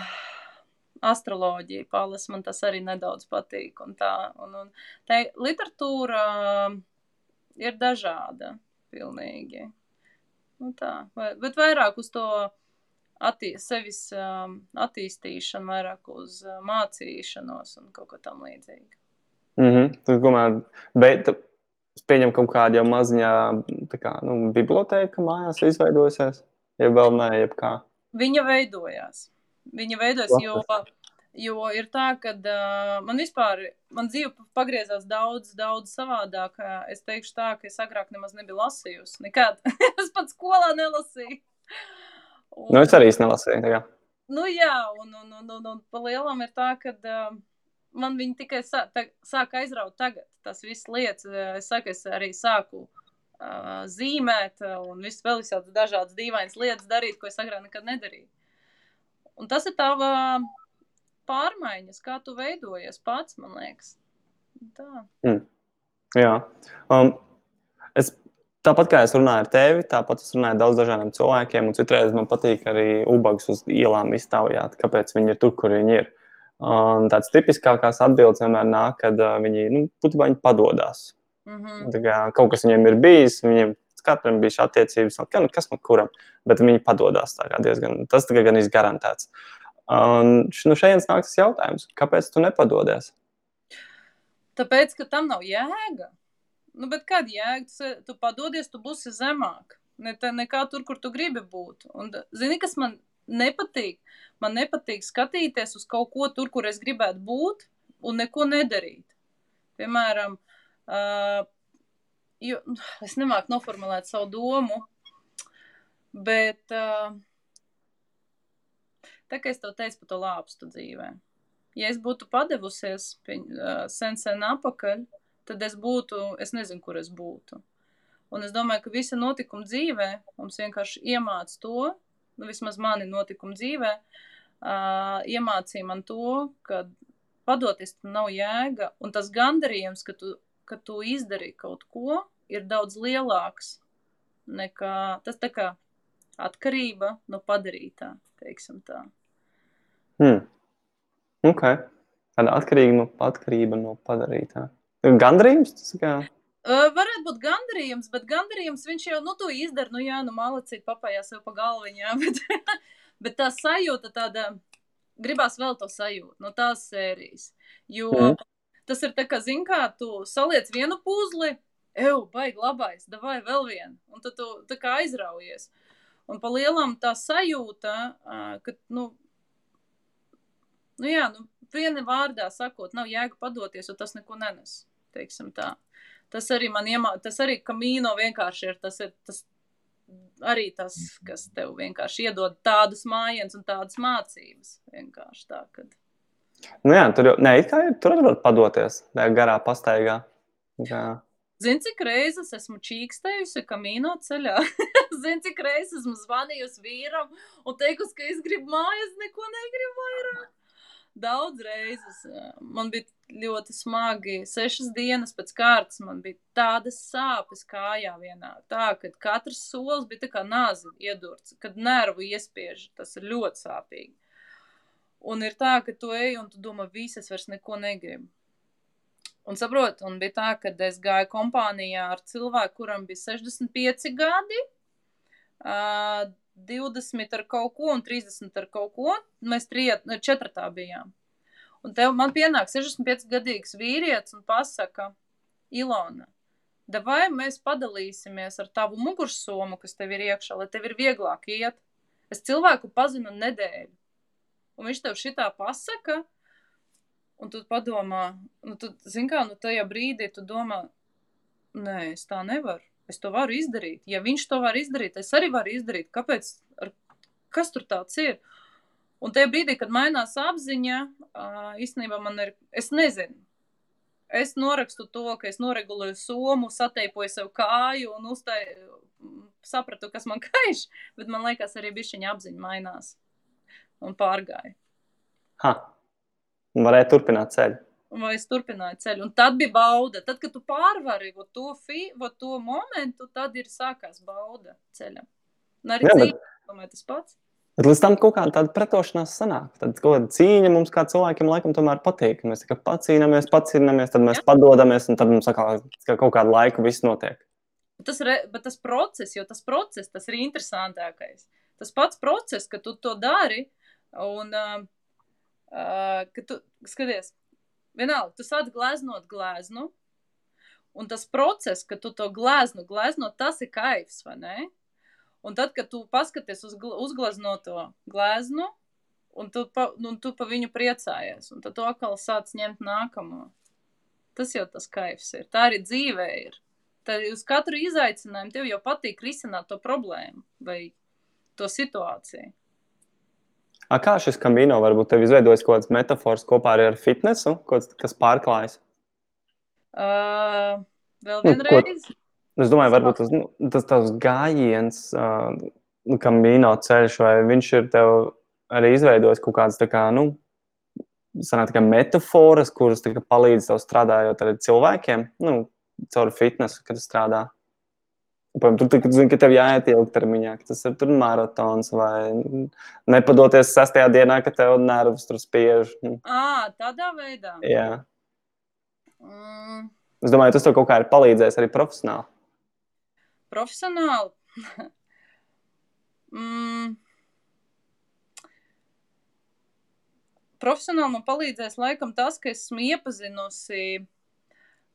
astroloģija, palas, man tas arī nedaudz patīk. Un tā, un, un tā literatūra ir dažāda. pilnīgi. Nu tā, vai, bet vairāk uz to attī, sevis um, attīstīšanu, vairāk uz uh, mācīšanos un kaut ko tam līdzīgu. Mm -hmm. Tu, tomēr, bet es pieņemu, ka kaut kāda jau maziņā kā, nu, biblioteka mājās izveidojusies, ja vēl nē, jeb kā. Viņa veidojās. Viņa veidojas, jo, jo ir tā, ka uh, man vispār, man dzīve pagriezās daudz, daudz savādāk. Es teikšu tā, ka es agrāk nemaz nebiju lasījusi. Nekad. *laughs* es pat skolā nelasīju. Un, nu, es arī nelasīju. Tā. Nu, jā, un, un, un, un, un pa lielam ir tā, ka uh, man viņi tikai sā, tā, sāk aizraut tagad. Tas viss lietas, es saku, es arī sāku uh, zīmēt un viss vēl visādas dažādas dīvainas lietas darīt, ko es agrāk nekad nedarīju. Un tas ir tava pārmaiņas, kā tu veidojies pats, man liekas. Tā. Mm. Jā. Um, es, tāpat kā es runāju ar tevi, tāpat es runāju ar daudz dažādiem cilvēkiem, un citreiz man patīk arī ubagus uz ielām iztaujāt, kāpēc viņi ir tur, kur viņi ir. Un tāds tipiskākās atbildes vienmēr nāk, kad uh, viņi, nu, būtībā viņi padodas. Mm -hmm. Tā kā kaut kas viņiem ir bijis, viņiem katram bija šī attiecības, nu, kas no kuram, bet viņi padodas diezgan, tas gan izgarantēts. Un nu, šeit nāk tas jautājums, kāpēc tu nepadodies? Tāpēc, ka tam nav jēga. Nu, bet kad jēga, tu, tu padodies, tu būsi zemāk. Ne, tā, nekā tur, kur tu gribi būt. Un, zini, kas man nepatīk? Man nepatīk skatīties uz kaut ko tur, kur es gribētu būt, un neko nedarīt. Piemēram, uh, jo, es nemāku noformulēt savu domu, bet uh, tā kā es tev teicu par to lāpstu dzīvē. Ja es būtu padevusies pieņ, uh, sen, sen apakaļ, tad es būtu, es nezinu, kur es būtu. Un es domāju, ka visa notikuma dzīvē mums vienkārši iemāca to, nu, vismaz mani notikuma dzīvē, uh, iemācīja man to, ka padoties tam nav jēga, un tas gandarījums, ka tu ka tu izdarīji kaut ko, ir daudz lielāks nekā tas tā kā atkarība no padarītā, teiksim tā. Hmm. Ok. Tāda atkarība no, atkarība no padarītā. Gandarījums tas kā? Uh, varētu būt gandarījums, bet gandarījums viņš jau, nu, to izdara, nu, jā, nu, malacīt papājā sev pa galviņā, *laughs* bet, bet tā sajūta tāda, gribās vēl to sajūtu no tās sērijas, jo mm tas ir tā kā, zin kā, tu saliec vienu puzli, eju, baigi labais, davai vēl vienu, un tad tu tā kā aizraujies. Un pa lielam tā sajūta, ka, nu, nu jā, nu, viena vārdā sakot, nav jēga padoties, jo tas neko nenes, teiksim tā. Tas arī man iemā, tas arī kamīno vienkārši ir, tas ir, tas arī tas, kas tev vienkārši iedod tādus mājiens un tādas mācības, vienkārši tā, kad. Nu jā, tur jau ne, ir, tur var padoties garā pastaigā. Jā. Zini, cik reizes esmu čīkstējusi kamīno ceļā? *laughs* Zini, cik reizes esmu zvanījusi vīram un teikusi, ka es gribu mājas, neko negribu vairāk. Daudz reizes man bija ļoti smagi. Sešas dienas pēc kārtas man bija tādas sāpes kājā vienā. Tā, ka katrs solis bija tā kā nāzi iedurts, kad nervu iespiež. Tas ir ļoti sāpīgi. Un ir tā, ka tu ej un tu domā, visas vairs neko negribu. Un saprot, un bija tā, ka es gāju kompānijā ar cilvēku, kuram bija 65 gadi, uh, 20 ar kaut ko un 30 ar kaut ko. Mēs triet, četratā bijām. Un tev man pienāk 65 gadīgs vīrietis un pasaka, Ilona, vai mēs padalīsimies ar tavu mugursomu, kas tev ir iekšā, lai tev ir vieglāk iet. Es cilvēku pazinu nedēļu un viņš tev šitā pasaka, un tu padomā, nu, tu, zin kā, nu, tajā brīdī tu domā, nē, es tā nevaru, es to varu izdarīt. Ja viņš to var izdarīt, es arī varu izdarīt. Kāpēc? Ar, kas tur tāds ir? Un tajā brīdī, kad mainās apziņa, īstenībā man ir, es nezinu, es norakstu to, ka es noregulēju somu, sateipoju sev kāju un uztai, sapratu, kas man *laughs* kaiš, bet man liekas, arī bišķiņa apziņa mainās un pārgāju. Ha. Un varēja turpināt ceļu. Vai es turpināju ceļu. Un tad bija bauda. Tad, kad tu pārvari to, fi, to momentu, tad ir sākās bauda ceļam. Un arī dzīve, domāju, tas pats. Bet līdz tam kaut kāda pretošanās sanāk. Tad kaut kāda cīņa mums kā cilvēkiem laikam tomēr patīk. Mēs tikai pacīnāmies, pacīnāmies, tad mēs Jā. padodamies, un tad mums kā, kā kaut kādu laiku viss notiek. tas, re, bet tas process, jo tas process, tas ir interesantākais. Tas pats process, ka tu to dari, un uh, uh, ka tu skaties, vienalga, tu sāc gleznot gleznu, un tas process, ka tu to gleznu glezno, tas ir kaifs, vai ne? Un tad, kad tu paskaties uz uzgleznoto gleznu, un tu pa, un tu pa viņu priecājies, un tad tu atkal sāc ņemt nākamo. Tas jau tas kaifs ir. Tā arī dzīvē ir. Tad uz katru izaicinājumu tev jau patīk risināt to problēmu vai to situāciju. A, kā šis kamino varbūt tev izveidojas kaut kāds metafors kopā ar fitnesu, kaut kas pārklājas? Uh, vēl vienreiz. Nu, ko, es domāju, varbūt tas, nu, tas tavs gājiens, uh, kamino ceļš, vai viņš ir tev arī izveidojis kaut kādas tā kā, nu, sanāk, tā kā metaforas, kuras kā, palīdz tev strādājot ar cilvēkiem, nu, caur fitnesu, kad strādā. Piemēram, tur tu zini, ka tev jāiet ilgtermiņā, ka tas ir tur maratons vai nepadoties sastajā dienā, ka tev nervus tur spiež. À, tādā veidā. Jā. Mm. Es domāju, tas tev kaut kā ir palīdzējis arī profesionāli. Profesionāli? *laughs* mm. profesionāli man palīdzēs laikam tas, ka esmu iepazinusi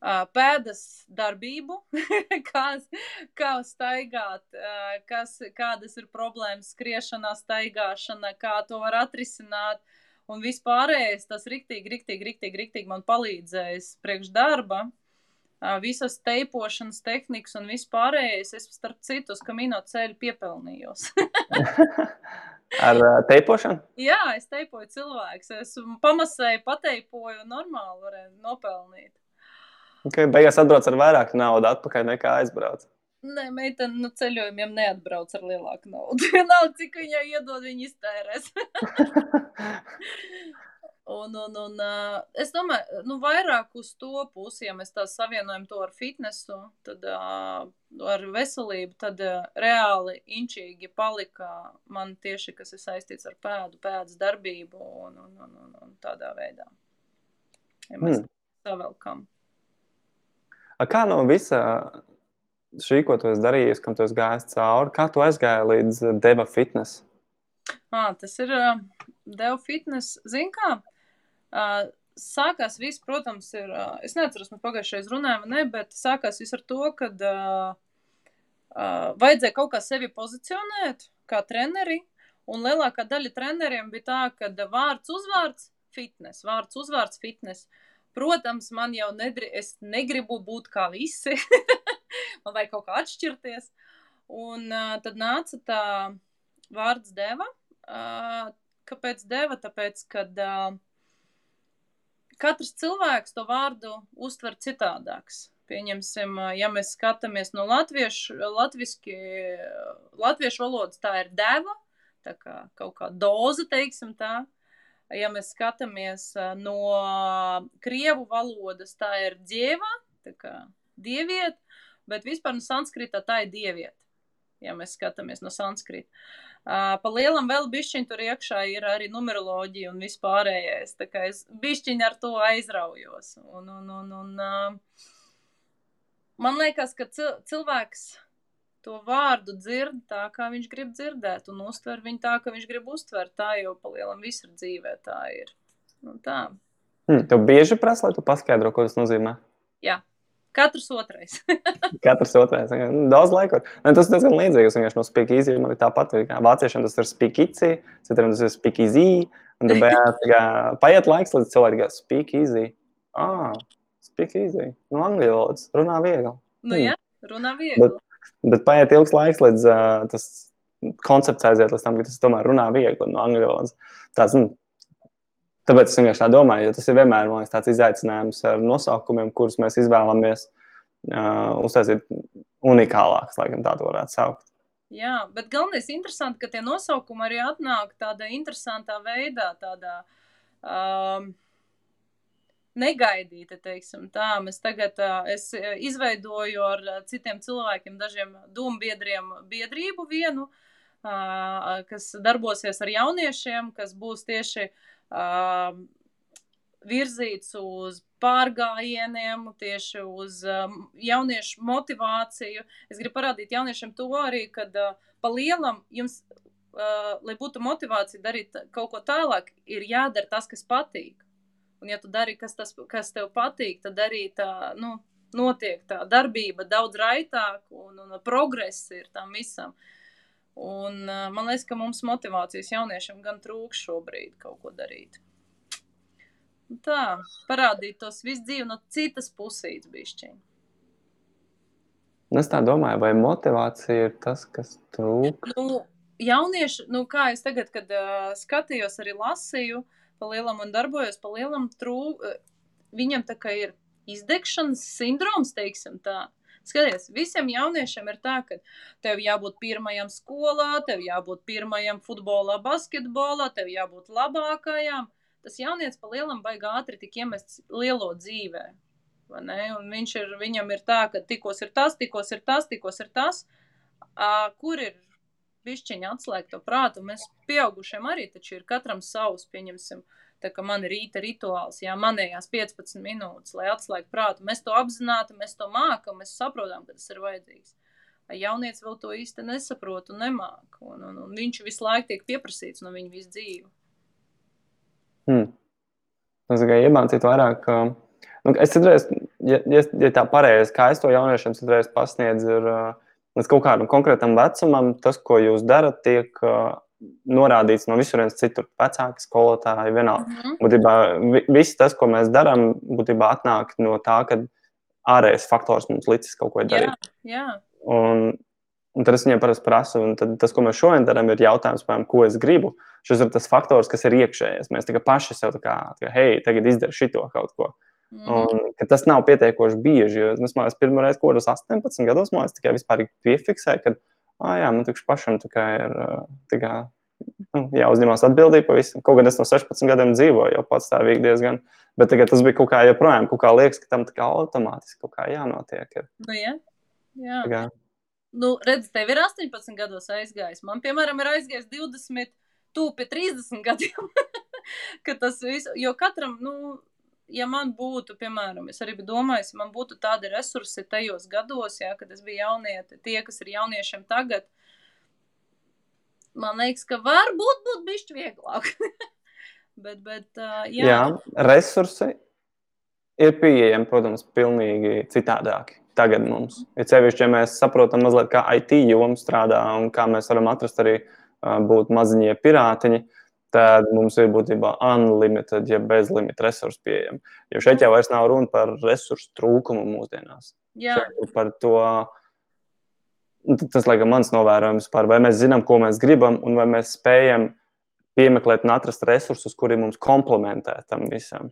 pēdas darbību, *laughs* kā, kā staigāt, kas, kādas ir problēmas skriešanā, staigāšana, kā to var atrisināt. Un vispārējais tas riktīgi, riktīgi, riktīgi, riktīgi man palīdzējis priekš darba. Visas teipošanas tehnikas un vispārējais es starp citu uz kamino ceļu piepelnījos. *laughs* Ar teipošanu? Jā, es teipoju cilvēks. Es pamasēju, pateipoju, normāli varēju nopelnīt. Okay, beigās atbrauc ar vairāk naudas atpakaļ nekā aizbrauc. Nē, meitene no nu, ceļojumiem neatbrauc ar lielāku naudu. *laughs* Vienalga, cik viņai iedod, viņa iztērēs. *laughs* Un, un, un es domāju, nu, vairāk uz to pusi, ja mēs tā savienojam to ar fitnesu, tad ar veselību, tad reāli inčīgi palika man tieši, kas ir saistīts ar pēdu, pēdas darbību un, un, un, un, un tādā veidā. Ja mēs hmm. savelkam. A kā no visa šī, ko tu esi darījis, kam tu esi gājis cauri, kā tu aizgāji līdz deva fitness? À, tas ir uh, deva fitness, zin kā? Uh, sākās viss, protams, ir. Uh, es neatceros, mēs pagājušajā runājām, ne, bet sākās viss ar to, ka uh, uh, vajadzēja kaut kā sevi pozicionēt, kā treneri. Un lielākā daļa treneriem bija tā, ka vārds, uzvārds, fitness, vārds, uzvārds, fitness. Protams, man jau nedri, es negribu būt kā visi. *laughs* man vajag kaut kā atšķirties. Un uh, tad nāca tā vārds deva. Uh, kāpēc deva? Tāpēc, kad uh, katrs cilvēks to vārdu uztver citādāks. Pieņemsim, ja mēs skatāmies no latviešu, latviski, latviešu valodas, tā ir deva, tā kā kaut kā doza, teiksim tā. Ja mēs skatāmies no krievu valodas, tā ir dieva, tā kā dieviet, bet vispār no sanskrita tā ir dieviet, ja mēs skatāmies no sanskrita. Pa lielam vēl bišķiņ tur iekšā ir arī numeroloģija un vispārējais. Tā kā es bišķiņ ar to aizraujos. Un, un, un, un, man liekas, ka cilvēks to vārdu dzird tā, kā viņš grib dzirdēt, un uztver viņu tā, kā viņš grib uztvert. Tā jau pa lielam visur dzīvē tā ir. Nu, tā. Hmm, tev bieži prasa, lai tu paskaidro, ko tas nozīmē? Jā. Katrs otrais. *laughs* Katrs otrais. Daudz laika. Ne, tas ir diezgan līdzīgi. Es vienkārši no easy. Man ir tāpat. Vāciešiem tas ir easy, citiem tas ir speak easy. Un kā, paiet laiks, līdz cilvēki speak easy. Ah, easy. No angļu valodas. Runā viegli. Nu, jā, runā viegli. Bet, bet paiet ilgs laiks, līdz uh, tas koncepts aiziet līdz tam, ka tas tomēr runā viegli no angļu valodas. Tāds, nu, Tāpēc es vienkārši tā domāju, jo tas ir vienmēr liekas, tāds izaicinājums ar nosaukumiem, kurus mēs izvēlamies uh, uztaisīt unikālākus, laikam tā varētu saukt. Jā, bet galvenais ir interesanti, ka tie nosaukumi arī atnāk tādā interesantā veidā, tādā um, negaidīta. Mēs tagad, es izveidoju ar citiem cilvēkiem, dažiem dombiedriem biedrību vienu, kas darbosies ar jauniešiem, kas būs tieši virzīts uz pārgājieniem, tieši uz jauniešu motivāciju. Es gribu parādīt jauniešiem to arī, kad pa lielam jums, lai būtu motivācija darīt kaut ko tālāk, ir jādara tas, kas patīk. Un, ja tu dari, kas, tas, kas tev patīk, tad arī tā, nu, notiek tā darbība daudz raitāk un, un progress ir tam visam. Un, uh, man liekas, ka mums motivācijas jauniešiem gan trūks šobrīd kaut ko darīt. Tā, parādīt tos visu dzīvi no citas pusītes bišķiņ. Nu, es tā domāju, vai motivācija ir tas, kas trūk? Nu, jaunieši, nu, kā es tagad, kad uh, skatījos, arī lasīju pa lielam un darbojos pa lielam, trūk, uh, viņam tā kā ir izdegšanas sindroms, teiksim tā. Skaties, visiem jauniešiem ir tā, ka tev jābūt pirmajam skolā, tev jābūt pirmajam futbolā, basketbolā, tev jābūt labākajam tas jaunietis pa lielam baigā ātri tik iemests lielo dzīvē. Viņš ir, viņam ir tā, ka tikos ir tas, tikos ir tas, tikos ir tas, kur ir višķiņa atslēgt to prātu. Mēs pieaugušiem arī taču ir katram savs, pieņemsim, tā kā man ir rīta rituāls, jā, manējās 15 minūtes, lai atslēgtu prātu. Mēs to apzināti, mēs to mākam, mēs saprotam, ka tas ir vajadzīgs. Jaunietis vēl to īsti nesaprot un nemāk, un, un, un viņš visu laiku tiek pieprasīts no viņa visu dzīvi. Hmm. Tas tikai iemācīt vairāk. Nu, es citreiz, ja, ja, ja tā pareizi, kā es to jauniešiem citreiz pasniedzu, ir līdz kaut kādam konkrētam vecumam, tas, ko jūs darat, tiek norādīts no visurienes citur. Vecāki, skolotāji, vienalga. Mm -hmm. Būtībā viss tas, ko mēs darām, būtībā atnāk no tā, ka ārējais faktors mums licis kaut ko darīt. Jā, jā. Un, un tad es viņiem parasti prasu, un tas, ko mēs šodien darām, ir jautājums, piemēram, ko es gribu. Uh, Šis ir tas faktors, kas ir iekšējais. Mēs paši sev tā kā, tā kā hei, tagad izdara šito kaut ko. Mm. Un, tas nav pietiekoši bieži. Jo es domāju, ka pirmā reize, ko es 18 gados mācījos, tikai vispār piefiksēju, ka, ah, jā, man tukš pašam ir kā, nu, jāuzņemās atbildība par visu. Kaut gan es no 16 gadiem dzīvoju, jau patstāvīgi diezgan. Bet tagad tas bija kaut kā joprojām, kaut kā liekas, ka tam tā kā automātiski kaut kā jānotiek. Ir. Nu, jā. jā. Kā. Nu, redz, tev ir 18 gados aizgājis. Man, piemēram, ir aizgājis 20 tuvu pie 30 gadiem. *laughs* tas viss, jo katram, nu, ja man būtu, piemēram, es arī domāju, ja man būtu tādi resursi tajos gados, jā, kad es biju jaunieti, tie, kas ir jauniešiem tagad, man liekas, ka varbūt būtu bišķi vieglāk. *laughs* bet, bet, uh, jā. jā, resursi ir pieejami, protams, pilnīgi citādāki. Tagad mums ir sevišķi, ja mēs saprotam mazliet, kā IT joma strādā un kā mēs varam atrast arī uh, būtu maziņie pirātiņi, tad mums ir būtībā unlimited, ja bezlimita resursu pieejami. Jo šeit jau vairs nav runa par resursu trūkumu mūsdienās. Par to, nu, tas, laikam, mans novērojums par vai mēs zinām, ko mēs gribam, un vai mēs spējam piemeklēt un atrast resursus, kuri mums komplementē tam visam.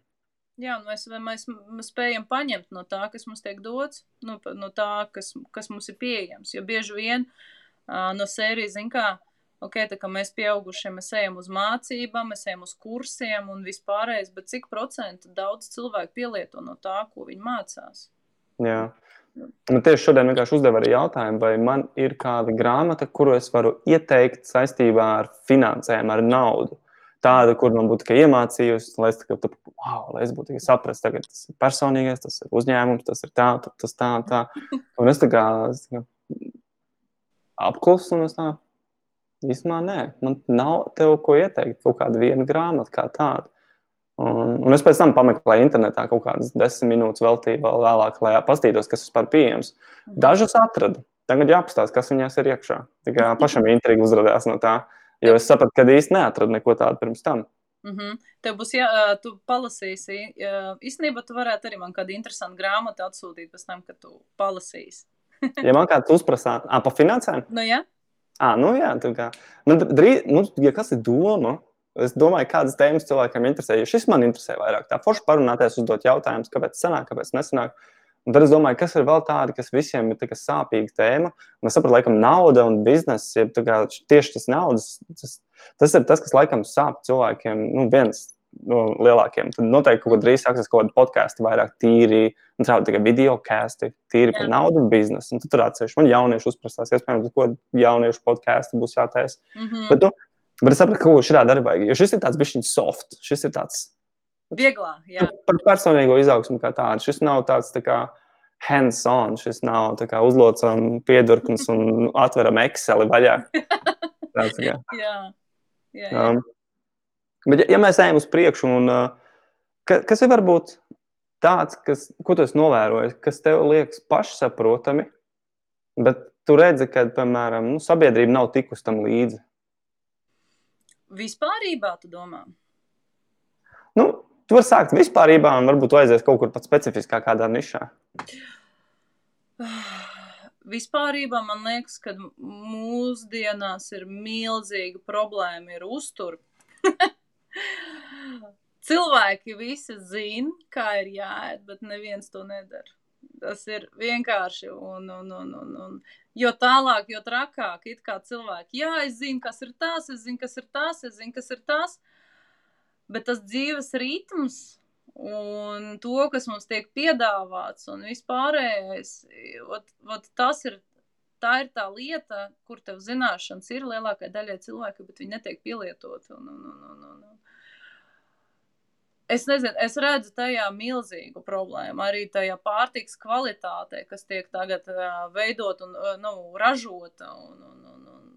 Jā, nu mēs, mēs spējam paņemt no tā, kas mums tiek dots, no, no tā, kas, kas mums ir pieejams. Jo bieži vien uh, no sērijas, zin kā, uh, ok, tā kā mēs pieaugušie, mēs ejam uz mācībām, mēs ejam uz kursiem un vispārējais, bet cik procentu daudz cilvēku pielieto no tā, ko viņi mācās? Jā. Man tieši šodien vienkārši uzdeva arī jautājumu, vai man ir kāda grāmata, kuru es varu ieteikt saistībā ar finansēm, ar naudu. Tāda, kur man būtu iemācījusi, lai es, tā, tā, wow, lai es būtu sapratis, ka tas ir personīgais, tas ir uzņēmums, tas ir tā, tas tā, tā. *laughs* Un es tā kā, kā apklusu un es tā, Īsumā nē, man nav tev ko ieteikt, kaut kāda viena grāmata kā tāda. Un, un es pēc tam pameklēju internetā kaut kādas desmit minūtes, veltīju vēl vēlāk, lai paskatītos, kas vispār pieejams. Mhm. Dažas atradu. Tagad jāapstāsta, kas viņās ir iekšā. Tikai pašam intriga uzrādījās no tā, jo es sapratu, ka īsti neatradu neko tādu pirms tam. Mm -hmm. Tev būs, ja tu palasīsi, īstenībā tu varētu arī man kādu interesantu grāmatu atsūtīt pēc tam, kad tu palasīsi. ja man kāds uzprasā, ah, pa finansēm? Nu, jā. Ja? À, nu jā, tā kā. Man drīz, nu, ja kas ir doma, es domāju, kādas tēmas cilvēkam interesē. Jo šis man interesē vairāk. Tā forši parunāties, uzdot jautājumus, kāpēc sanāk, kāpēc nesanāk. Un tad es domāju, kas ir vēl tādi, kas visiem ir sāpīga tēma. Un es saprotu, laikam, nauda un biznesa, ja tieši tas naudas, tas, tas ir tas, kas laikam sāp cilvēkiem. Nu, viens no lielākiem. Tad noteikti kaut ko drīz sāksies kaut kāda podkāstu, vairāk tīri, un tādu tikai video kāsti, tīri par naudu un biznesu. Un tur atsevišķi man jaunieši uzprasās, iespējams, ko jauniešu podkāstu būs jātaisa. Mm -hmm. bet, nu, bet es saprotu, ka kaut ko šādā darbā, jo šis ir tāds bišķiņš soft, šis ir tāds Vieglā, jā. Par personīgo izaugsmu kā tādu. Šis nav tāds tā kā hands-on, šis nav tā kā uzlocam piedurknes un atveram Exceli vaļā. *laughs* Tāds, kā. jā. jā, jā. Um, bet, ja, ja mēs ejam uz priekšu, un uh, ka, kas ir varbūt tāds, kas, ko tu esi novērojis, kas tev liekas pašsaprotami, bet tu redzi, ka, piemēram, nu, sabiedrība nav tikusi tam līdzi. Vispārībā, tu domā? Nu, tu vari sākt vispārībā, un varbūt aizies kaut kur pat specifiskāk kādā nišā. Vispārībā man liekas, ka mūsdienās ir milzīga problēma ar uzturu. *laughs* Cilvēki visi zina, kā ir jāēd, bet neviens to nedara. Tas ir vienkārši. Un, un, un, un, un. Jo tālāk, jo trakāk ir cilvēki. Jā, es zinu, kas ir tas, es zinu, kas ir tas, es zinu, kas ir tas. Bet tas dzīves ritms un to, kas mums tiek piedāvāts, un vispārējais, ot, ot, tas ir. Tā ir tā lieta, kur tev zināšanas ir lielākajai daļai cilvēku, bet viņi netiek pielietoti. Un, un, un, un, un. Es nezinu, es redzu tajā milzīgu problēmu. Arī tajā pārtiks kvalitātē, kas tiek tagad uh, veidot un uh, nu, ražota. Un, un, un, un,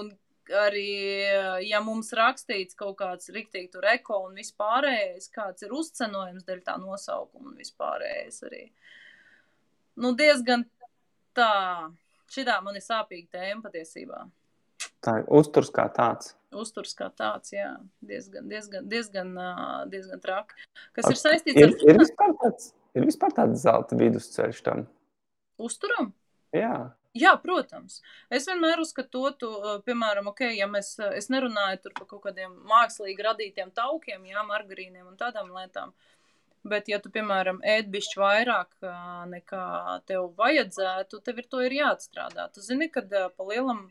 un arī, ja mums rakstīts kaut kāds riktīgi tur eko un vispārējais, kāds ir uzcenojums dēļ tā nosaukuma un vispārējais arī. Nu, diezgan tā, šitā man ir sāpīga tēma patiesībā. Tā ir uzturs kā tāds. Uzturs kā tāds, jā, diezgan, diezgan, diezgan, diezgan traki. Kas ir saistīts ir, ar ir vispār tāds, ir vispār tāds zelta vidusceļš tam? uzturam? Jā. Jā, protams. Es vienmēr uzskatu to, tu, piemēram, ok, ja mēs, es nerunāju tur par kaut kādiem mākslīgi radītiem taukiem, jā, margarīniem un tādām lietām, bet ja tu, piemēram, ēd bišķi vairāk nekā tev vajadzētu, tev ir to ir jāatstrādā. Tu zini, kad pa lielam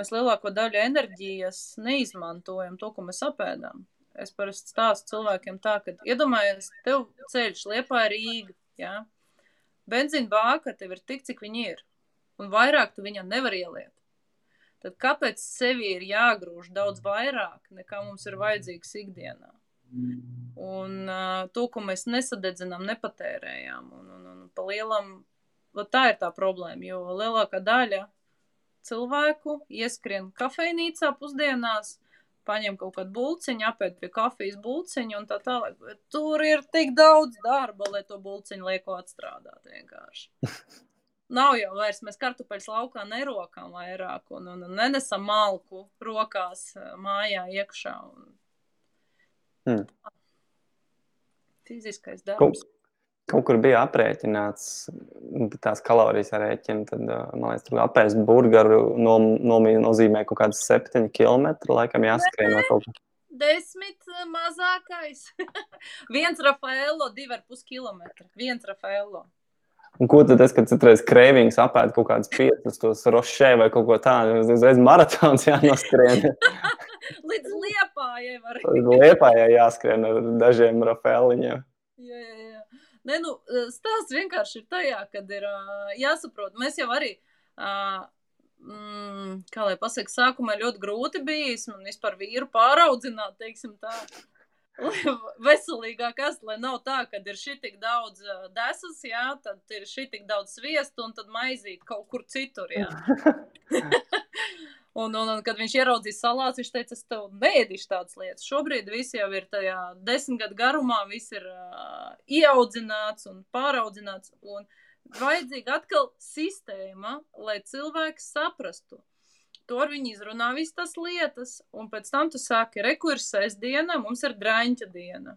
mēs lielāko daļu enerģijas neizmantojam to, ko mēs apēdam. Es parasti stāstu cilvēkiem tā, ka iedomājies, tev ceļš liepā Rīga, jā, benzīna bāka tev ir tik, cik viņi ir un vairāk tu viņam nevar ieliet. Tad kāpēc sevi ir jāgrūž daudz vairāk, nekā mums ir vajadzīgs ikdienā? Un uh, to, ko mēs nesadedzinām, nepatērējām. Un, un, un pa lielam, tā ir tā problēma, jo lielākā daļa cilvēku ieskrien kafejnīcā pusdienās, paņem kaut kādu bulciņu, apēd pie kafijas bulciņu un tā tālāk. Bet tur ir tik daudz darba, lai to bulciņu lieko atstrādāt vienkārši. *laughs* Nav jau vairs, mēs kartupeļus laukā nerokām vairāk un, un, un nenesam malku rokās mājā iekšā. Un... Hmm. Fiziskais darbs. Kaut, kaut kur bija aprēķināts tās kalorijas ar rēķinu, tad, man liekas, tur apēst burgeru nom, nom, nozīmē kaut kādas septiņi kilometri, laikam jāskrien vai kaut kā. Desmit mazākais. *laughs* Viens Rafaelo, divi ar pus kilometri. Viens Rafaelo. Un ko tad es, kad citreiz krēvings apēdu kaut kādas piecas, tos rošē vai kaut ko tādu, uzreiz maratons jānoskrien. *laughs* Līdz liepājai var. Līdz liepājai jāskrien ar dažiem rafēliņiem. Jā, jā, jā. Nē, nu, stāsts vienkārši ir tajā, kad ir uh, jāsaprot, mēs jau arī, uh, mm, kā lai pasaka, sākumā ļoti grūti bijis man vispār vīru pāraudzināt, teiksim tā *laughs* veselīgāk ast, lai nav tā, ka ir šī tik daudz desas, jā, tad ir šī tik daudz sviestu un tad maizīt kaut kur citur, jā. *laughs* un, un, un, kad viņš ieraudzīja salāts, viņš teica, es tev neēdīšu tādas lietas. Šobrīd viss jau ir tajā desmit gadu garumā, viss ir uh, ieaudzināts un pāraudzināts, un vajadzīga atkal sistēma, lai cilvēks saprastu, Tur viņi izrunā visas tās lietas, un pēc tam tu saki, reku ir sestdiena, mums ir draņķa diena.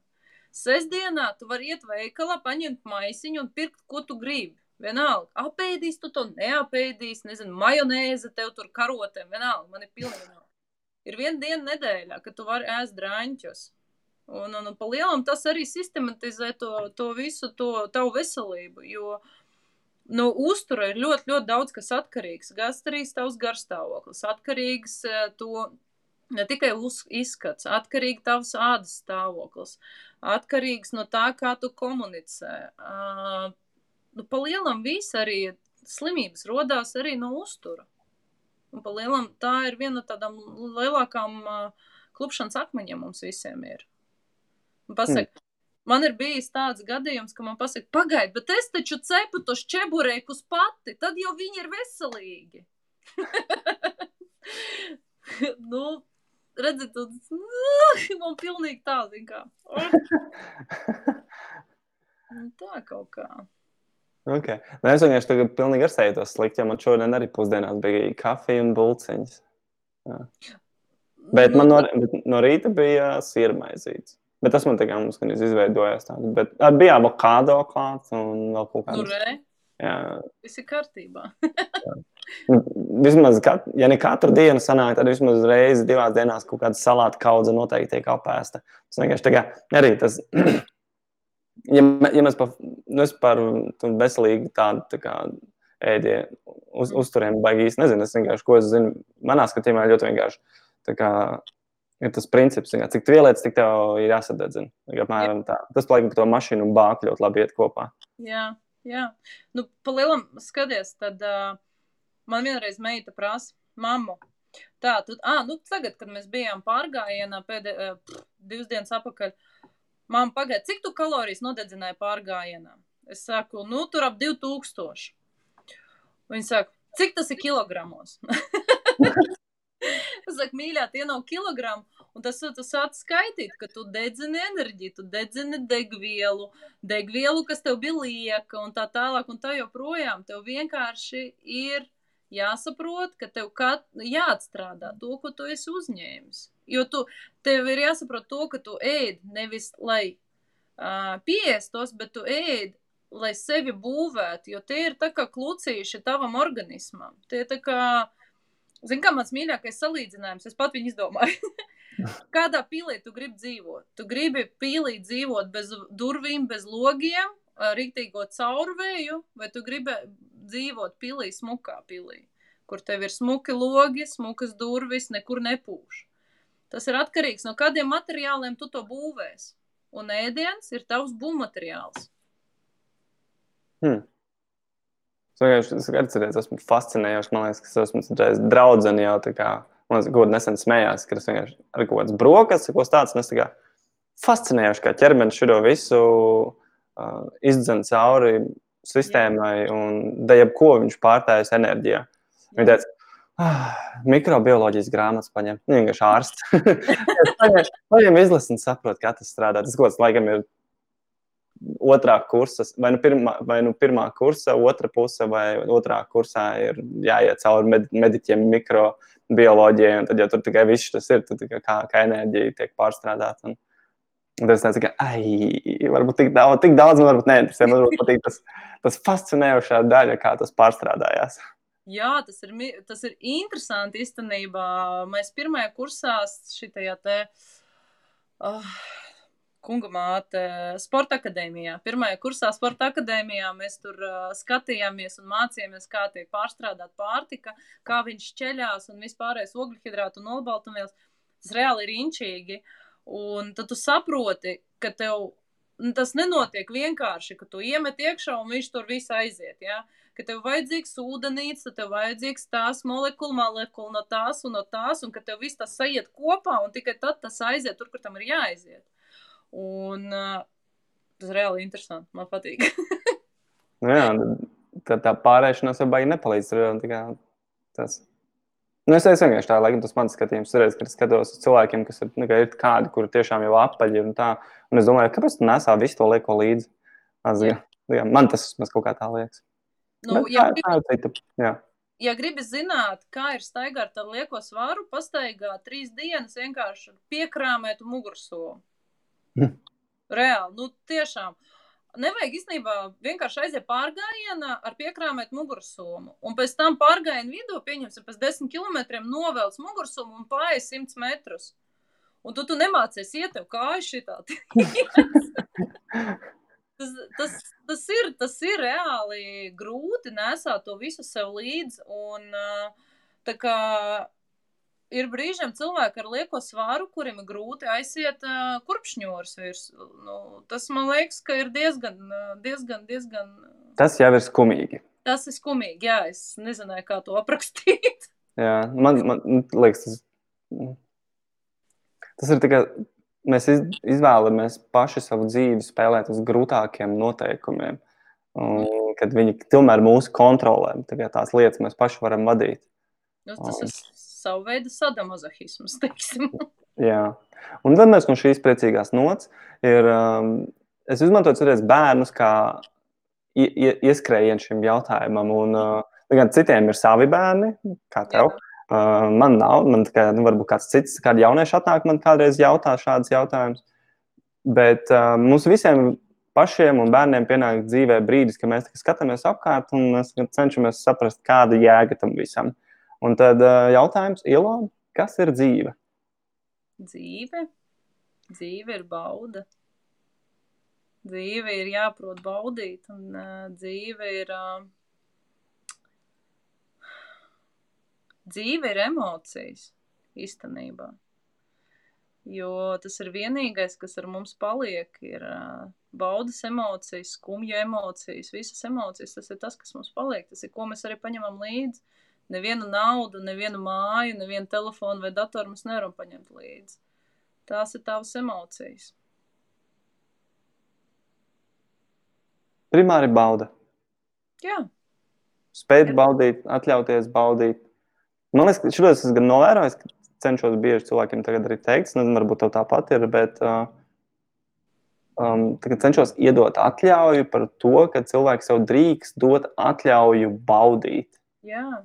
Sestdienā tu vari iet veikalā, paņemt maisiņu un pirkt, ko tu gribi. Vienalga, apēdīs tu to, neapēdīs, nezinu, majonēze tev tur karotēm, vienalga, man ir pilnīgi nav. Ir viena diena nedēļā, kad tu vari ēst draņķus. Un, un, un pa lielam tas arī sistematizē to, to visu, to tavu veselību, jo no nu, uztura ir ļoti, ļoti daudz kas atkarīgs. Gastrīs tavs garstāvoklis, atkarīgs eh, to ne tikai uz, izskats, atkarīgi tavs ādas stāvoklis, atkarīgs no tā, kā tu komunicē. Uh, nu, pa lielam viss arī slimības rodās arī no uztura. Un pa lielam tā ir viena no tādām lielākām uh, klupšanas akmeņiem mums visiem ir. Un pasaka, mm. Man ir bijis tāds gadījums, ka man pasaka, pagaidi, bet es taču cepu tos čeburekus pati, tad jau viņi ir veselīgi. *laughs* nu, redziet, tu, *laughs* man pilnīgi tā, zin kā. *laughs* Nu, tā kaut kā. Okay. Nu, es vienkārši tagad pilnīgi ar sejtos slikti, jo man šodien arī pusdienās bija kafija un bulciņas. Jā. Bet man no, no rīta bija sirmaizīts. Bet tas man tikai mums izveidojās tāds. Bet bija avokado klāts un vēl kaut kāds. Nu, re. Jā. Viss ir kārtībā. Nu, vismaz, kat, ja ne katru dienu sanāk, tad vismaz reizi divās dienās kaut kāda salāta kaudze noteikti tiek apēsta. Tas vienkārši tā kā arī tas, *clears throat* ja, ja mēs par, nu, par veselīgu tādu tā kā ēdienu uz, uzturiem baigi īsti nezinu, es vienkārši, ko es zinu, manā skatījumā ļoti vienkārši kā ir tas princips, ka cik tu ieliec, tik tev ir jāsadedzina. Apmēram tā. Tas, laikam, ka to mašīnu un bāku ļoti labi iet kopā. Jā, jā. Nu, pa lielam skaties, tad uh, man vienreiz meita prasa, mammu, tā, tad, ah, nu, tagad, kad mēs bijām pārgājienā pēdējā, uh, divas dienas apakaļ, mamma, pagaid, cik tu kalorijas nodedzināji pārgājienā? Es saku, nu, tur ap 2000. Viņa saka, cik tas ir kilogramos? *laughs* Es saku, mīļā, tie nav kilogrami. Un tas tu sāc skaitīt, ka tu dedzini enerģiju, tu dedzini degvielu, degvielu, kas tev bija lieka, un tā tālāk, un tā joprojām. Tev vienkārši ir jāsaprot, ka tev kat, jāatstrādā to, ko tu esi uzņēmis. Jo tu, tev ir jāsaprot to, ka tu ēd nevis lai uh, piestos, bet tu ēd, lai sevi būvētu, jo tie ir tā kā klucīši tavam organismam. Tie ir tā kā Zini, kā mans mīļākais salīdzinājums, es pat viņu izdomāju. *laughs* Kādā pīlī tu gribi dzīvot? Tu gribi pīlī dzīvot bez durvīm, bez logiem, rīktīgo caurvēju, vai tu gribi dzīvot pīlī, smukā pīlī, kur tev ir smuki logi, smukas durvis, nekur nepūš. Tas ir atkarīgs no kādiem materiāliem tu to būvēsi. Un ēdiens ir tavs būvmateriāls. Hmm. Es vienkārši atceros, esmu fascinējošs. Man liekas, ka es esmu draugs jau tā kā. Man liekas, ka nesen smējās, ka es vienkārši ar kaut kādas brokastis, ko tāds - tā fascinējoši, kā ķermenis šo visu uh, izdzen cauri sistēmai un da jebko viņš pārtājas enerģijā. Viņa teica, *sighs* mikrobioloģijas grāmatas paņem, nu, vienkārši ārsts. *laughs* paņem izlasi un saprot, kā tas strādā. Tas, tas laikam ir otrā kursa, vai nu, pirmā, vai nu pirmā kursa, otra puse, vai otrā kursā ir jāiet cauri med, mediķiem, mikrobioloģijai, tad jau tur tikai viss tas ir, tad kā, kā enerģija tiek pārstrādāta. Un, un tas tāds, ka, ai, varbūt tik daudz, tik daudz man varbūt neinteresē, man varbūt patīk tas, tas fascinējošā daļa, kā tas pārstrādājās. Jā, tas ir, tas ir interesanti īstenībā. Mēs pirmajā kursā šitajā te. Uh, kunga māte sporta akadēmijā. Pirmajā kursā sporta akadēmijā mēs tur uh, skatījāmies un mācījāmies, kā tiek pārstrādāt pārtika, kā viņš ceļās un vispārējais ogļhidrātu un olbaltumvielas. Tas reāli ir inčīgi. Un tad tu saproti, ka tev nu, tas nenotiek vienkārši, ka tu iemet iekšā un viņš tur viss aiziet. Ja? Ka tev vajadzīgs ūdenīts, tad tev vajadzīgs tās molekula, molekula no tās un no tās, un ka tev viss tas aiziet kopā, un tikai tad tas aiziet tur, kur tam ir jāaiziet. Un uh, tas ir reāli interesanti. Man patīk. nu, jā, tā, tā pārēšanās jau baigi nepalīdz. Tas. Nu, es vienkārši tā, laikam, tas mans skatījums ir, kad es skatos uz cilvēkiem, kas ir, nu, ir kādi, kuri tiešām jau apaļi un tā. Un es domāju, kāpēc tu nesā visu to lieko līdzi? Jā, man tas kaut kā tā liekas. Nu, Bet, ja, tā, gribi, tā, tā, jā. ja gribi zināt, kā ir staigāt ar lieko svaru, pastaigā trīs dienas vienkārši piekrāmēt mugursolu. Hm. Reāli, nu tiešām. Nevajag īstenībā vienkārši aiziet pārgājienā ar piekrāmēt mugursomu. Un pēc tam pārgājienu vidū, pieņemsim, pēc desmit kilometriem novelc mugursomu un pāri simts metrus. Un tu, tu nemācies iet tev kāju šitā. *laughs* *laughs* tas, tas, tas, ir, tas ir reāli grūti nesāt to visu sev līdzi. Un, tā kā ir brīžiem cilvēki ar lieko svāru, kuriem ir grūti aiziet uh, kurpšņūras virsū. Nu, tas man liekas, ka ir diezgan, diezgan, diezgan. Tas jau ir skumīgi. Tas ir skumīgi, jā, es nezināju, kā to *laughs* aprakstīt. jā, man, man liekas, tas, tas ir tikai mēs iz, izvēlamies paši savu dzīvi spēlēt uz grūtākiem noteikumiem. Un, kad viņi tomēr mūsu kontrolē, tās lietas mēs paši varam vadīt. Nu, tas ir savu veidu sadamozahisms, teiksim. *laughs* Jā, un tad mēs no šīs priecīgās nots ir, um, es izmantoju cerēs bērnus kā ieskrējienu šim jautājumam, un uh, gan citiem ir savi bērni, kā tev. Uh, man nav, man tikai, nu, varbūt kāds cits, kādi jaunieši atnāk man kādreiz jautā šādus jautājumus. Bet uh, mums visiem pašiem un bērniem pienāk dzīvē brīdis, kad mēs skatāmies apkārt un mēs cenšamies saprast, kāda jēga tam visam. Un tad uh, jautājums, Ilona, kas ir dzīve? Dzīve? Dzīve ir bauda. Dzīve ir jāprot baudīt, un uh, dzīve ir. Uh, dzīve ir emocijas īstenībā. Jo tas ir vienīgais, kas ar mums paliek, ir uh, baudas emocijas, skumju emocijas, visas emocijas. Tas ir tas, kas mums paliek, tas ir, ko mēs arī paņemam līdzi. Nevienu naudu, nevienu māju, nevienu telefonu vai datoru mēs nevaram paņemt līdzi. Tās ir tavas emocijas. Primāri bauda. Jā. Spēt baudīt, atļauties baudīt. Man liekas, ka šos es gan novēroju, ka cenšos bieži cilvēkiem tagad arī teikt, nezinu, varbūt tev tāpat ir, bet uh, um, cenšos iedot atļauju par to, ka cilvēks jau drīkst dot atļauju baudīt. Jā.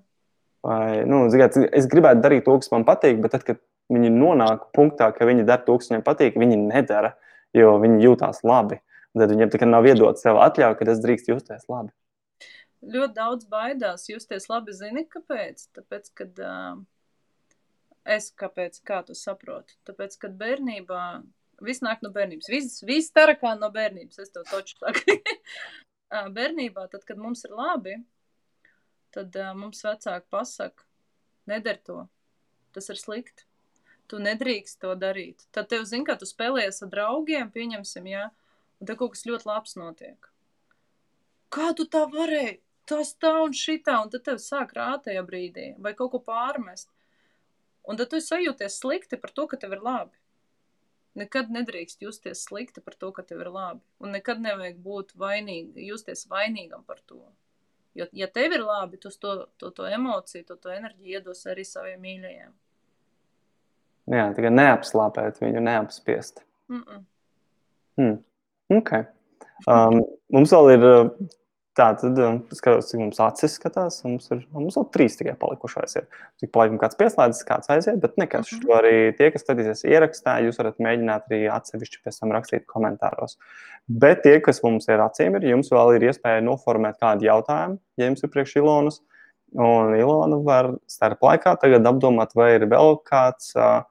Vai, nu, zināt, es gribētu darīt to, kas man patīk, bet tad, kad viņi nonāk punktā, ka viņi dara to, kas viņiem patīk, viņi nedara, jo viņi jūtās labi. Tad viņiem tikai nav iedot sev atļauju, ka es drīkstu justies labi. Ļoti daudz baidās justies labi. Zini, kāpēc? Tāpēc, kad uh, es kāpēc, kā tu saproti? Tāpēc, kad bērnībā viss nāk no bērnības. Viss, viss tarakā no bērnības. Es tev toču saku. *laughs* bērnībā, tad, kad mums ir labi, tad uh, mums vecāki pasaka, nedara to. Tas ir slikti. Tu nedrīkst to darīt. Tad tev zina, ka tu spēlējies ar draugiem, pieņemsim, jā. Un te kaut kas ļoti labs notiek. Kā tu tā varēji? Tas tā un šitā, un tad tev sāk rāt tajā brīdī, vai kaut ko pārmest. Un tad tu sajūties slikti par to, ka tev ir labi. Nekad nedrīkst justies slikti par to, ka tev ir labi. Un nekad nevajag būt vainīgi, justies vainīgam par to. Jo, ja tev ir labi, tu to, to, to emociju, to, to enerģiju iedos arī saviem mīļajiem. Jā, tikai neapslāpēt viņu, neapspiest. Mm -mm. Hmm. Okay. Um, mums vēl ir tā, tad um, skatos, cik mums acis skatās. Mums ir mums vēl trīs tikai palikušais. Ir. Cik palaikam kāds pieslēdzas, kāds aiziet, bet nekas. Mm -hmm. Arī tie, kas skatīsies ierakstā, jūs varat mēģināt arī atsevišķi pēc tam rakstīt komentāros. Bet tie, kas mums ir acīm, ir, jums vēl ir iespēja noformēt kādu jautājumu, ja jums ir priekš Ilonas. Un Ilona var starp laikā tagad apdomāt, vai ir vēl kāds uh,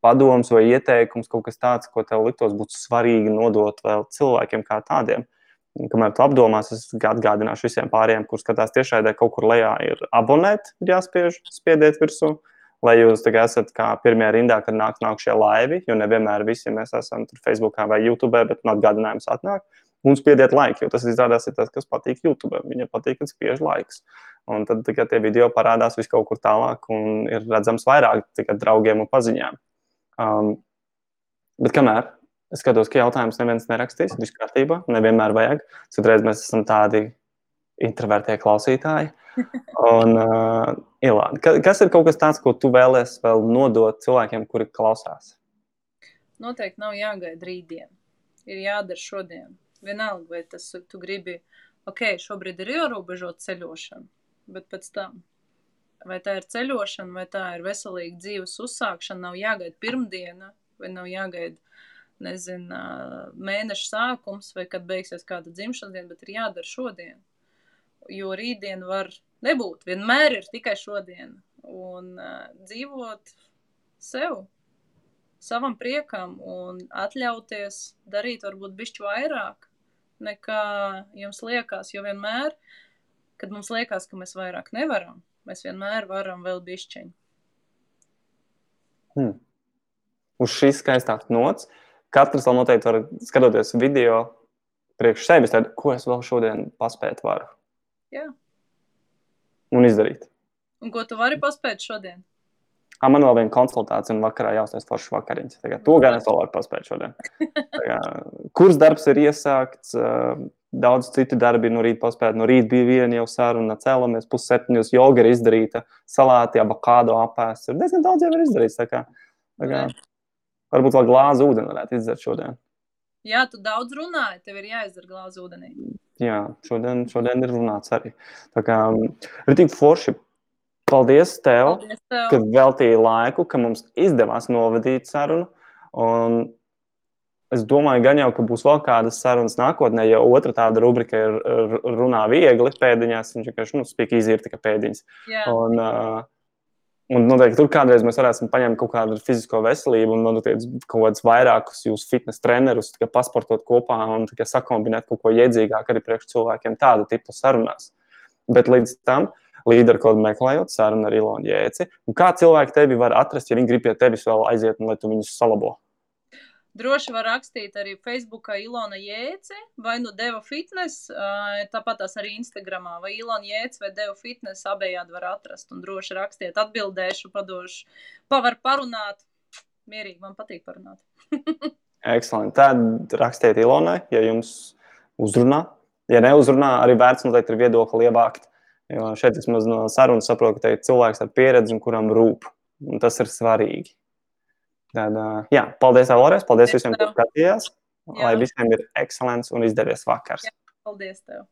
padoms vai ieteikums, kaut kas tāds, ko tev liktos būtu svarīgi nodot vēl cilvēkiem kā tādiem. Un, kamēr tu apdomās, es atgādināšu visiem pārējiem, kuriem skatās tiešraidē, kaut kur lejā ir abonēt, ir jāspiež, spiediet virsū. Lai jūs esat kā pirmie rindā, kad nāk, nāk šie laivi, jo nevienmēr visi mēs esam tur Facebook vai YouTube, bet nu, atgādinājums atnāk. Un spiediet laiku, jo tas izrādās ir tas, kas patīk YouTube. Viņam patīk, kad spiež laiks. Un tad tikai tie video parādās vis kaut kur tālāk un ir redzams vairāk tikai draugiem un paziņām. Um, bet kamēr es skatos, ka jautājums neviens nerakstīs, viss kārtībā, nevienmēr vajag. Citreiz mēs esam tādi introvertie klausītāji. *laughs* Un, uh, Ilāna, kas ir kaut kas tāds, ko tu vēlēsies vēl nodot cilvēkiem, kuri klausās? Noteikti nav jāgaida rītdien. Ir jādara šodien vienalga, vai tas tu gribi, ok, šobrīd ir ierobežota ceļošana, bet pēc tam, vai tā ir ceļošana, vai tā ir veselīga dzīves uzsākšana, nav jāgaida pirmdiena, vai nav jāgaida, nezinu, mēneša sākums, vai kad beigsies kāda dzimšanas diena, bet ir jādara šodien. Jo rītdien var nebūt, vienmēr ir tikai šodien. Un uh, dzīvot sev, savam priekam un atļauties darīt varbūt bišķi vairāk, nekā jums liekas. Jo vienmēr, kad mums liekas, ka mēs vairāk nevaram, mēs vienmēr varam vēl bišķiņu. Hmm. Uz šīs skaistās nots katrs vēl noteikti var skatoties video priekš sevis, tad, ko es vēl šodien paspēt varu. Jā. Un izdarīt. Un ko tu vari paspēt šodien? Ah, man vēl viena konsultācija, un vakarā jāuztais foršs vakariņas. Tagad to gan es vēl varu paspēt šodien. Tagad, kurs darbs ir iesākts, daudz citu darbi no rīta paspēt. No rīta bija viena jau saruna, cēlamies pusseptiņos, joga ir izdarīta, salāti, abakādo apēsts. Ir diezgan daudz jau ir izdarīts. Tā kā, tā kā, varbūt vēl glāzi ūdeni varētu izdzert šodien. Jā, tu daudz runāji, tev ir jāizdara glāzi ūdenī. Jā, šodien, šodien ir runāts arī. Tā kā ir tik forši. Paldies tev, Paldies tev. ka veltīji laiku, ka mums izdevās novadīt sarunu. Un es domāju, gan jau, ka būs vēl kādas sarunas nākotnē, jo otra tāda rubrika ir runā viegli pēdiņās. Viņš vienkārši, nu, speak easy ir tikai pēdiņas. Jā, Un, uh, un noteikti tur kādreiz mēs varēsim paņemt kaut kādu fizisko veselību un noteikti kaut kādus vairākus jūsu fitnes trenerus, tikai pasportot kopā un tikai sakombinēt kaut ko iedzīgāku arī priekš cilvēkiem tādu tipu sarunās. Bet līdz tam līderi kaut kādu meklējot sarunu ar Ilonu Jēci. Un kā cilvēki tevi var atrast, ja viņi grib pie tevis vēl aiziet un lai tu viņus salabo? Droši var rakstīt arī Facebookā Ilona Jēce vai nu Deva Fitness, tāpat tās arī Instagramā vai Ilona Jēce vai Deva Fitness abējādi var atrast un droši rakstiet, atbildēšu, padošu, pavar parunāt. Mierīgi, man patīk parunāt. *laughs* Ekscelenti. Tad rakstiet Ilonai, ja jums uzrunā. Ja neuzrunā, arī vērts noteikti ir viedokli ievākt. Jo šeit es maz no sarunas saprotu, ka te ir cilvēks ar pieredzi un kuram rūp. Un tas ir svarīgi. Tad, ā, jā, paldies vēlreiz. Paldies Paldies visiem, kas skatījās. Jā. Lai visiem ir ekscelents un izdevies vakars. Paldies tev!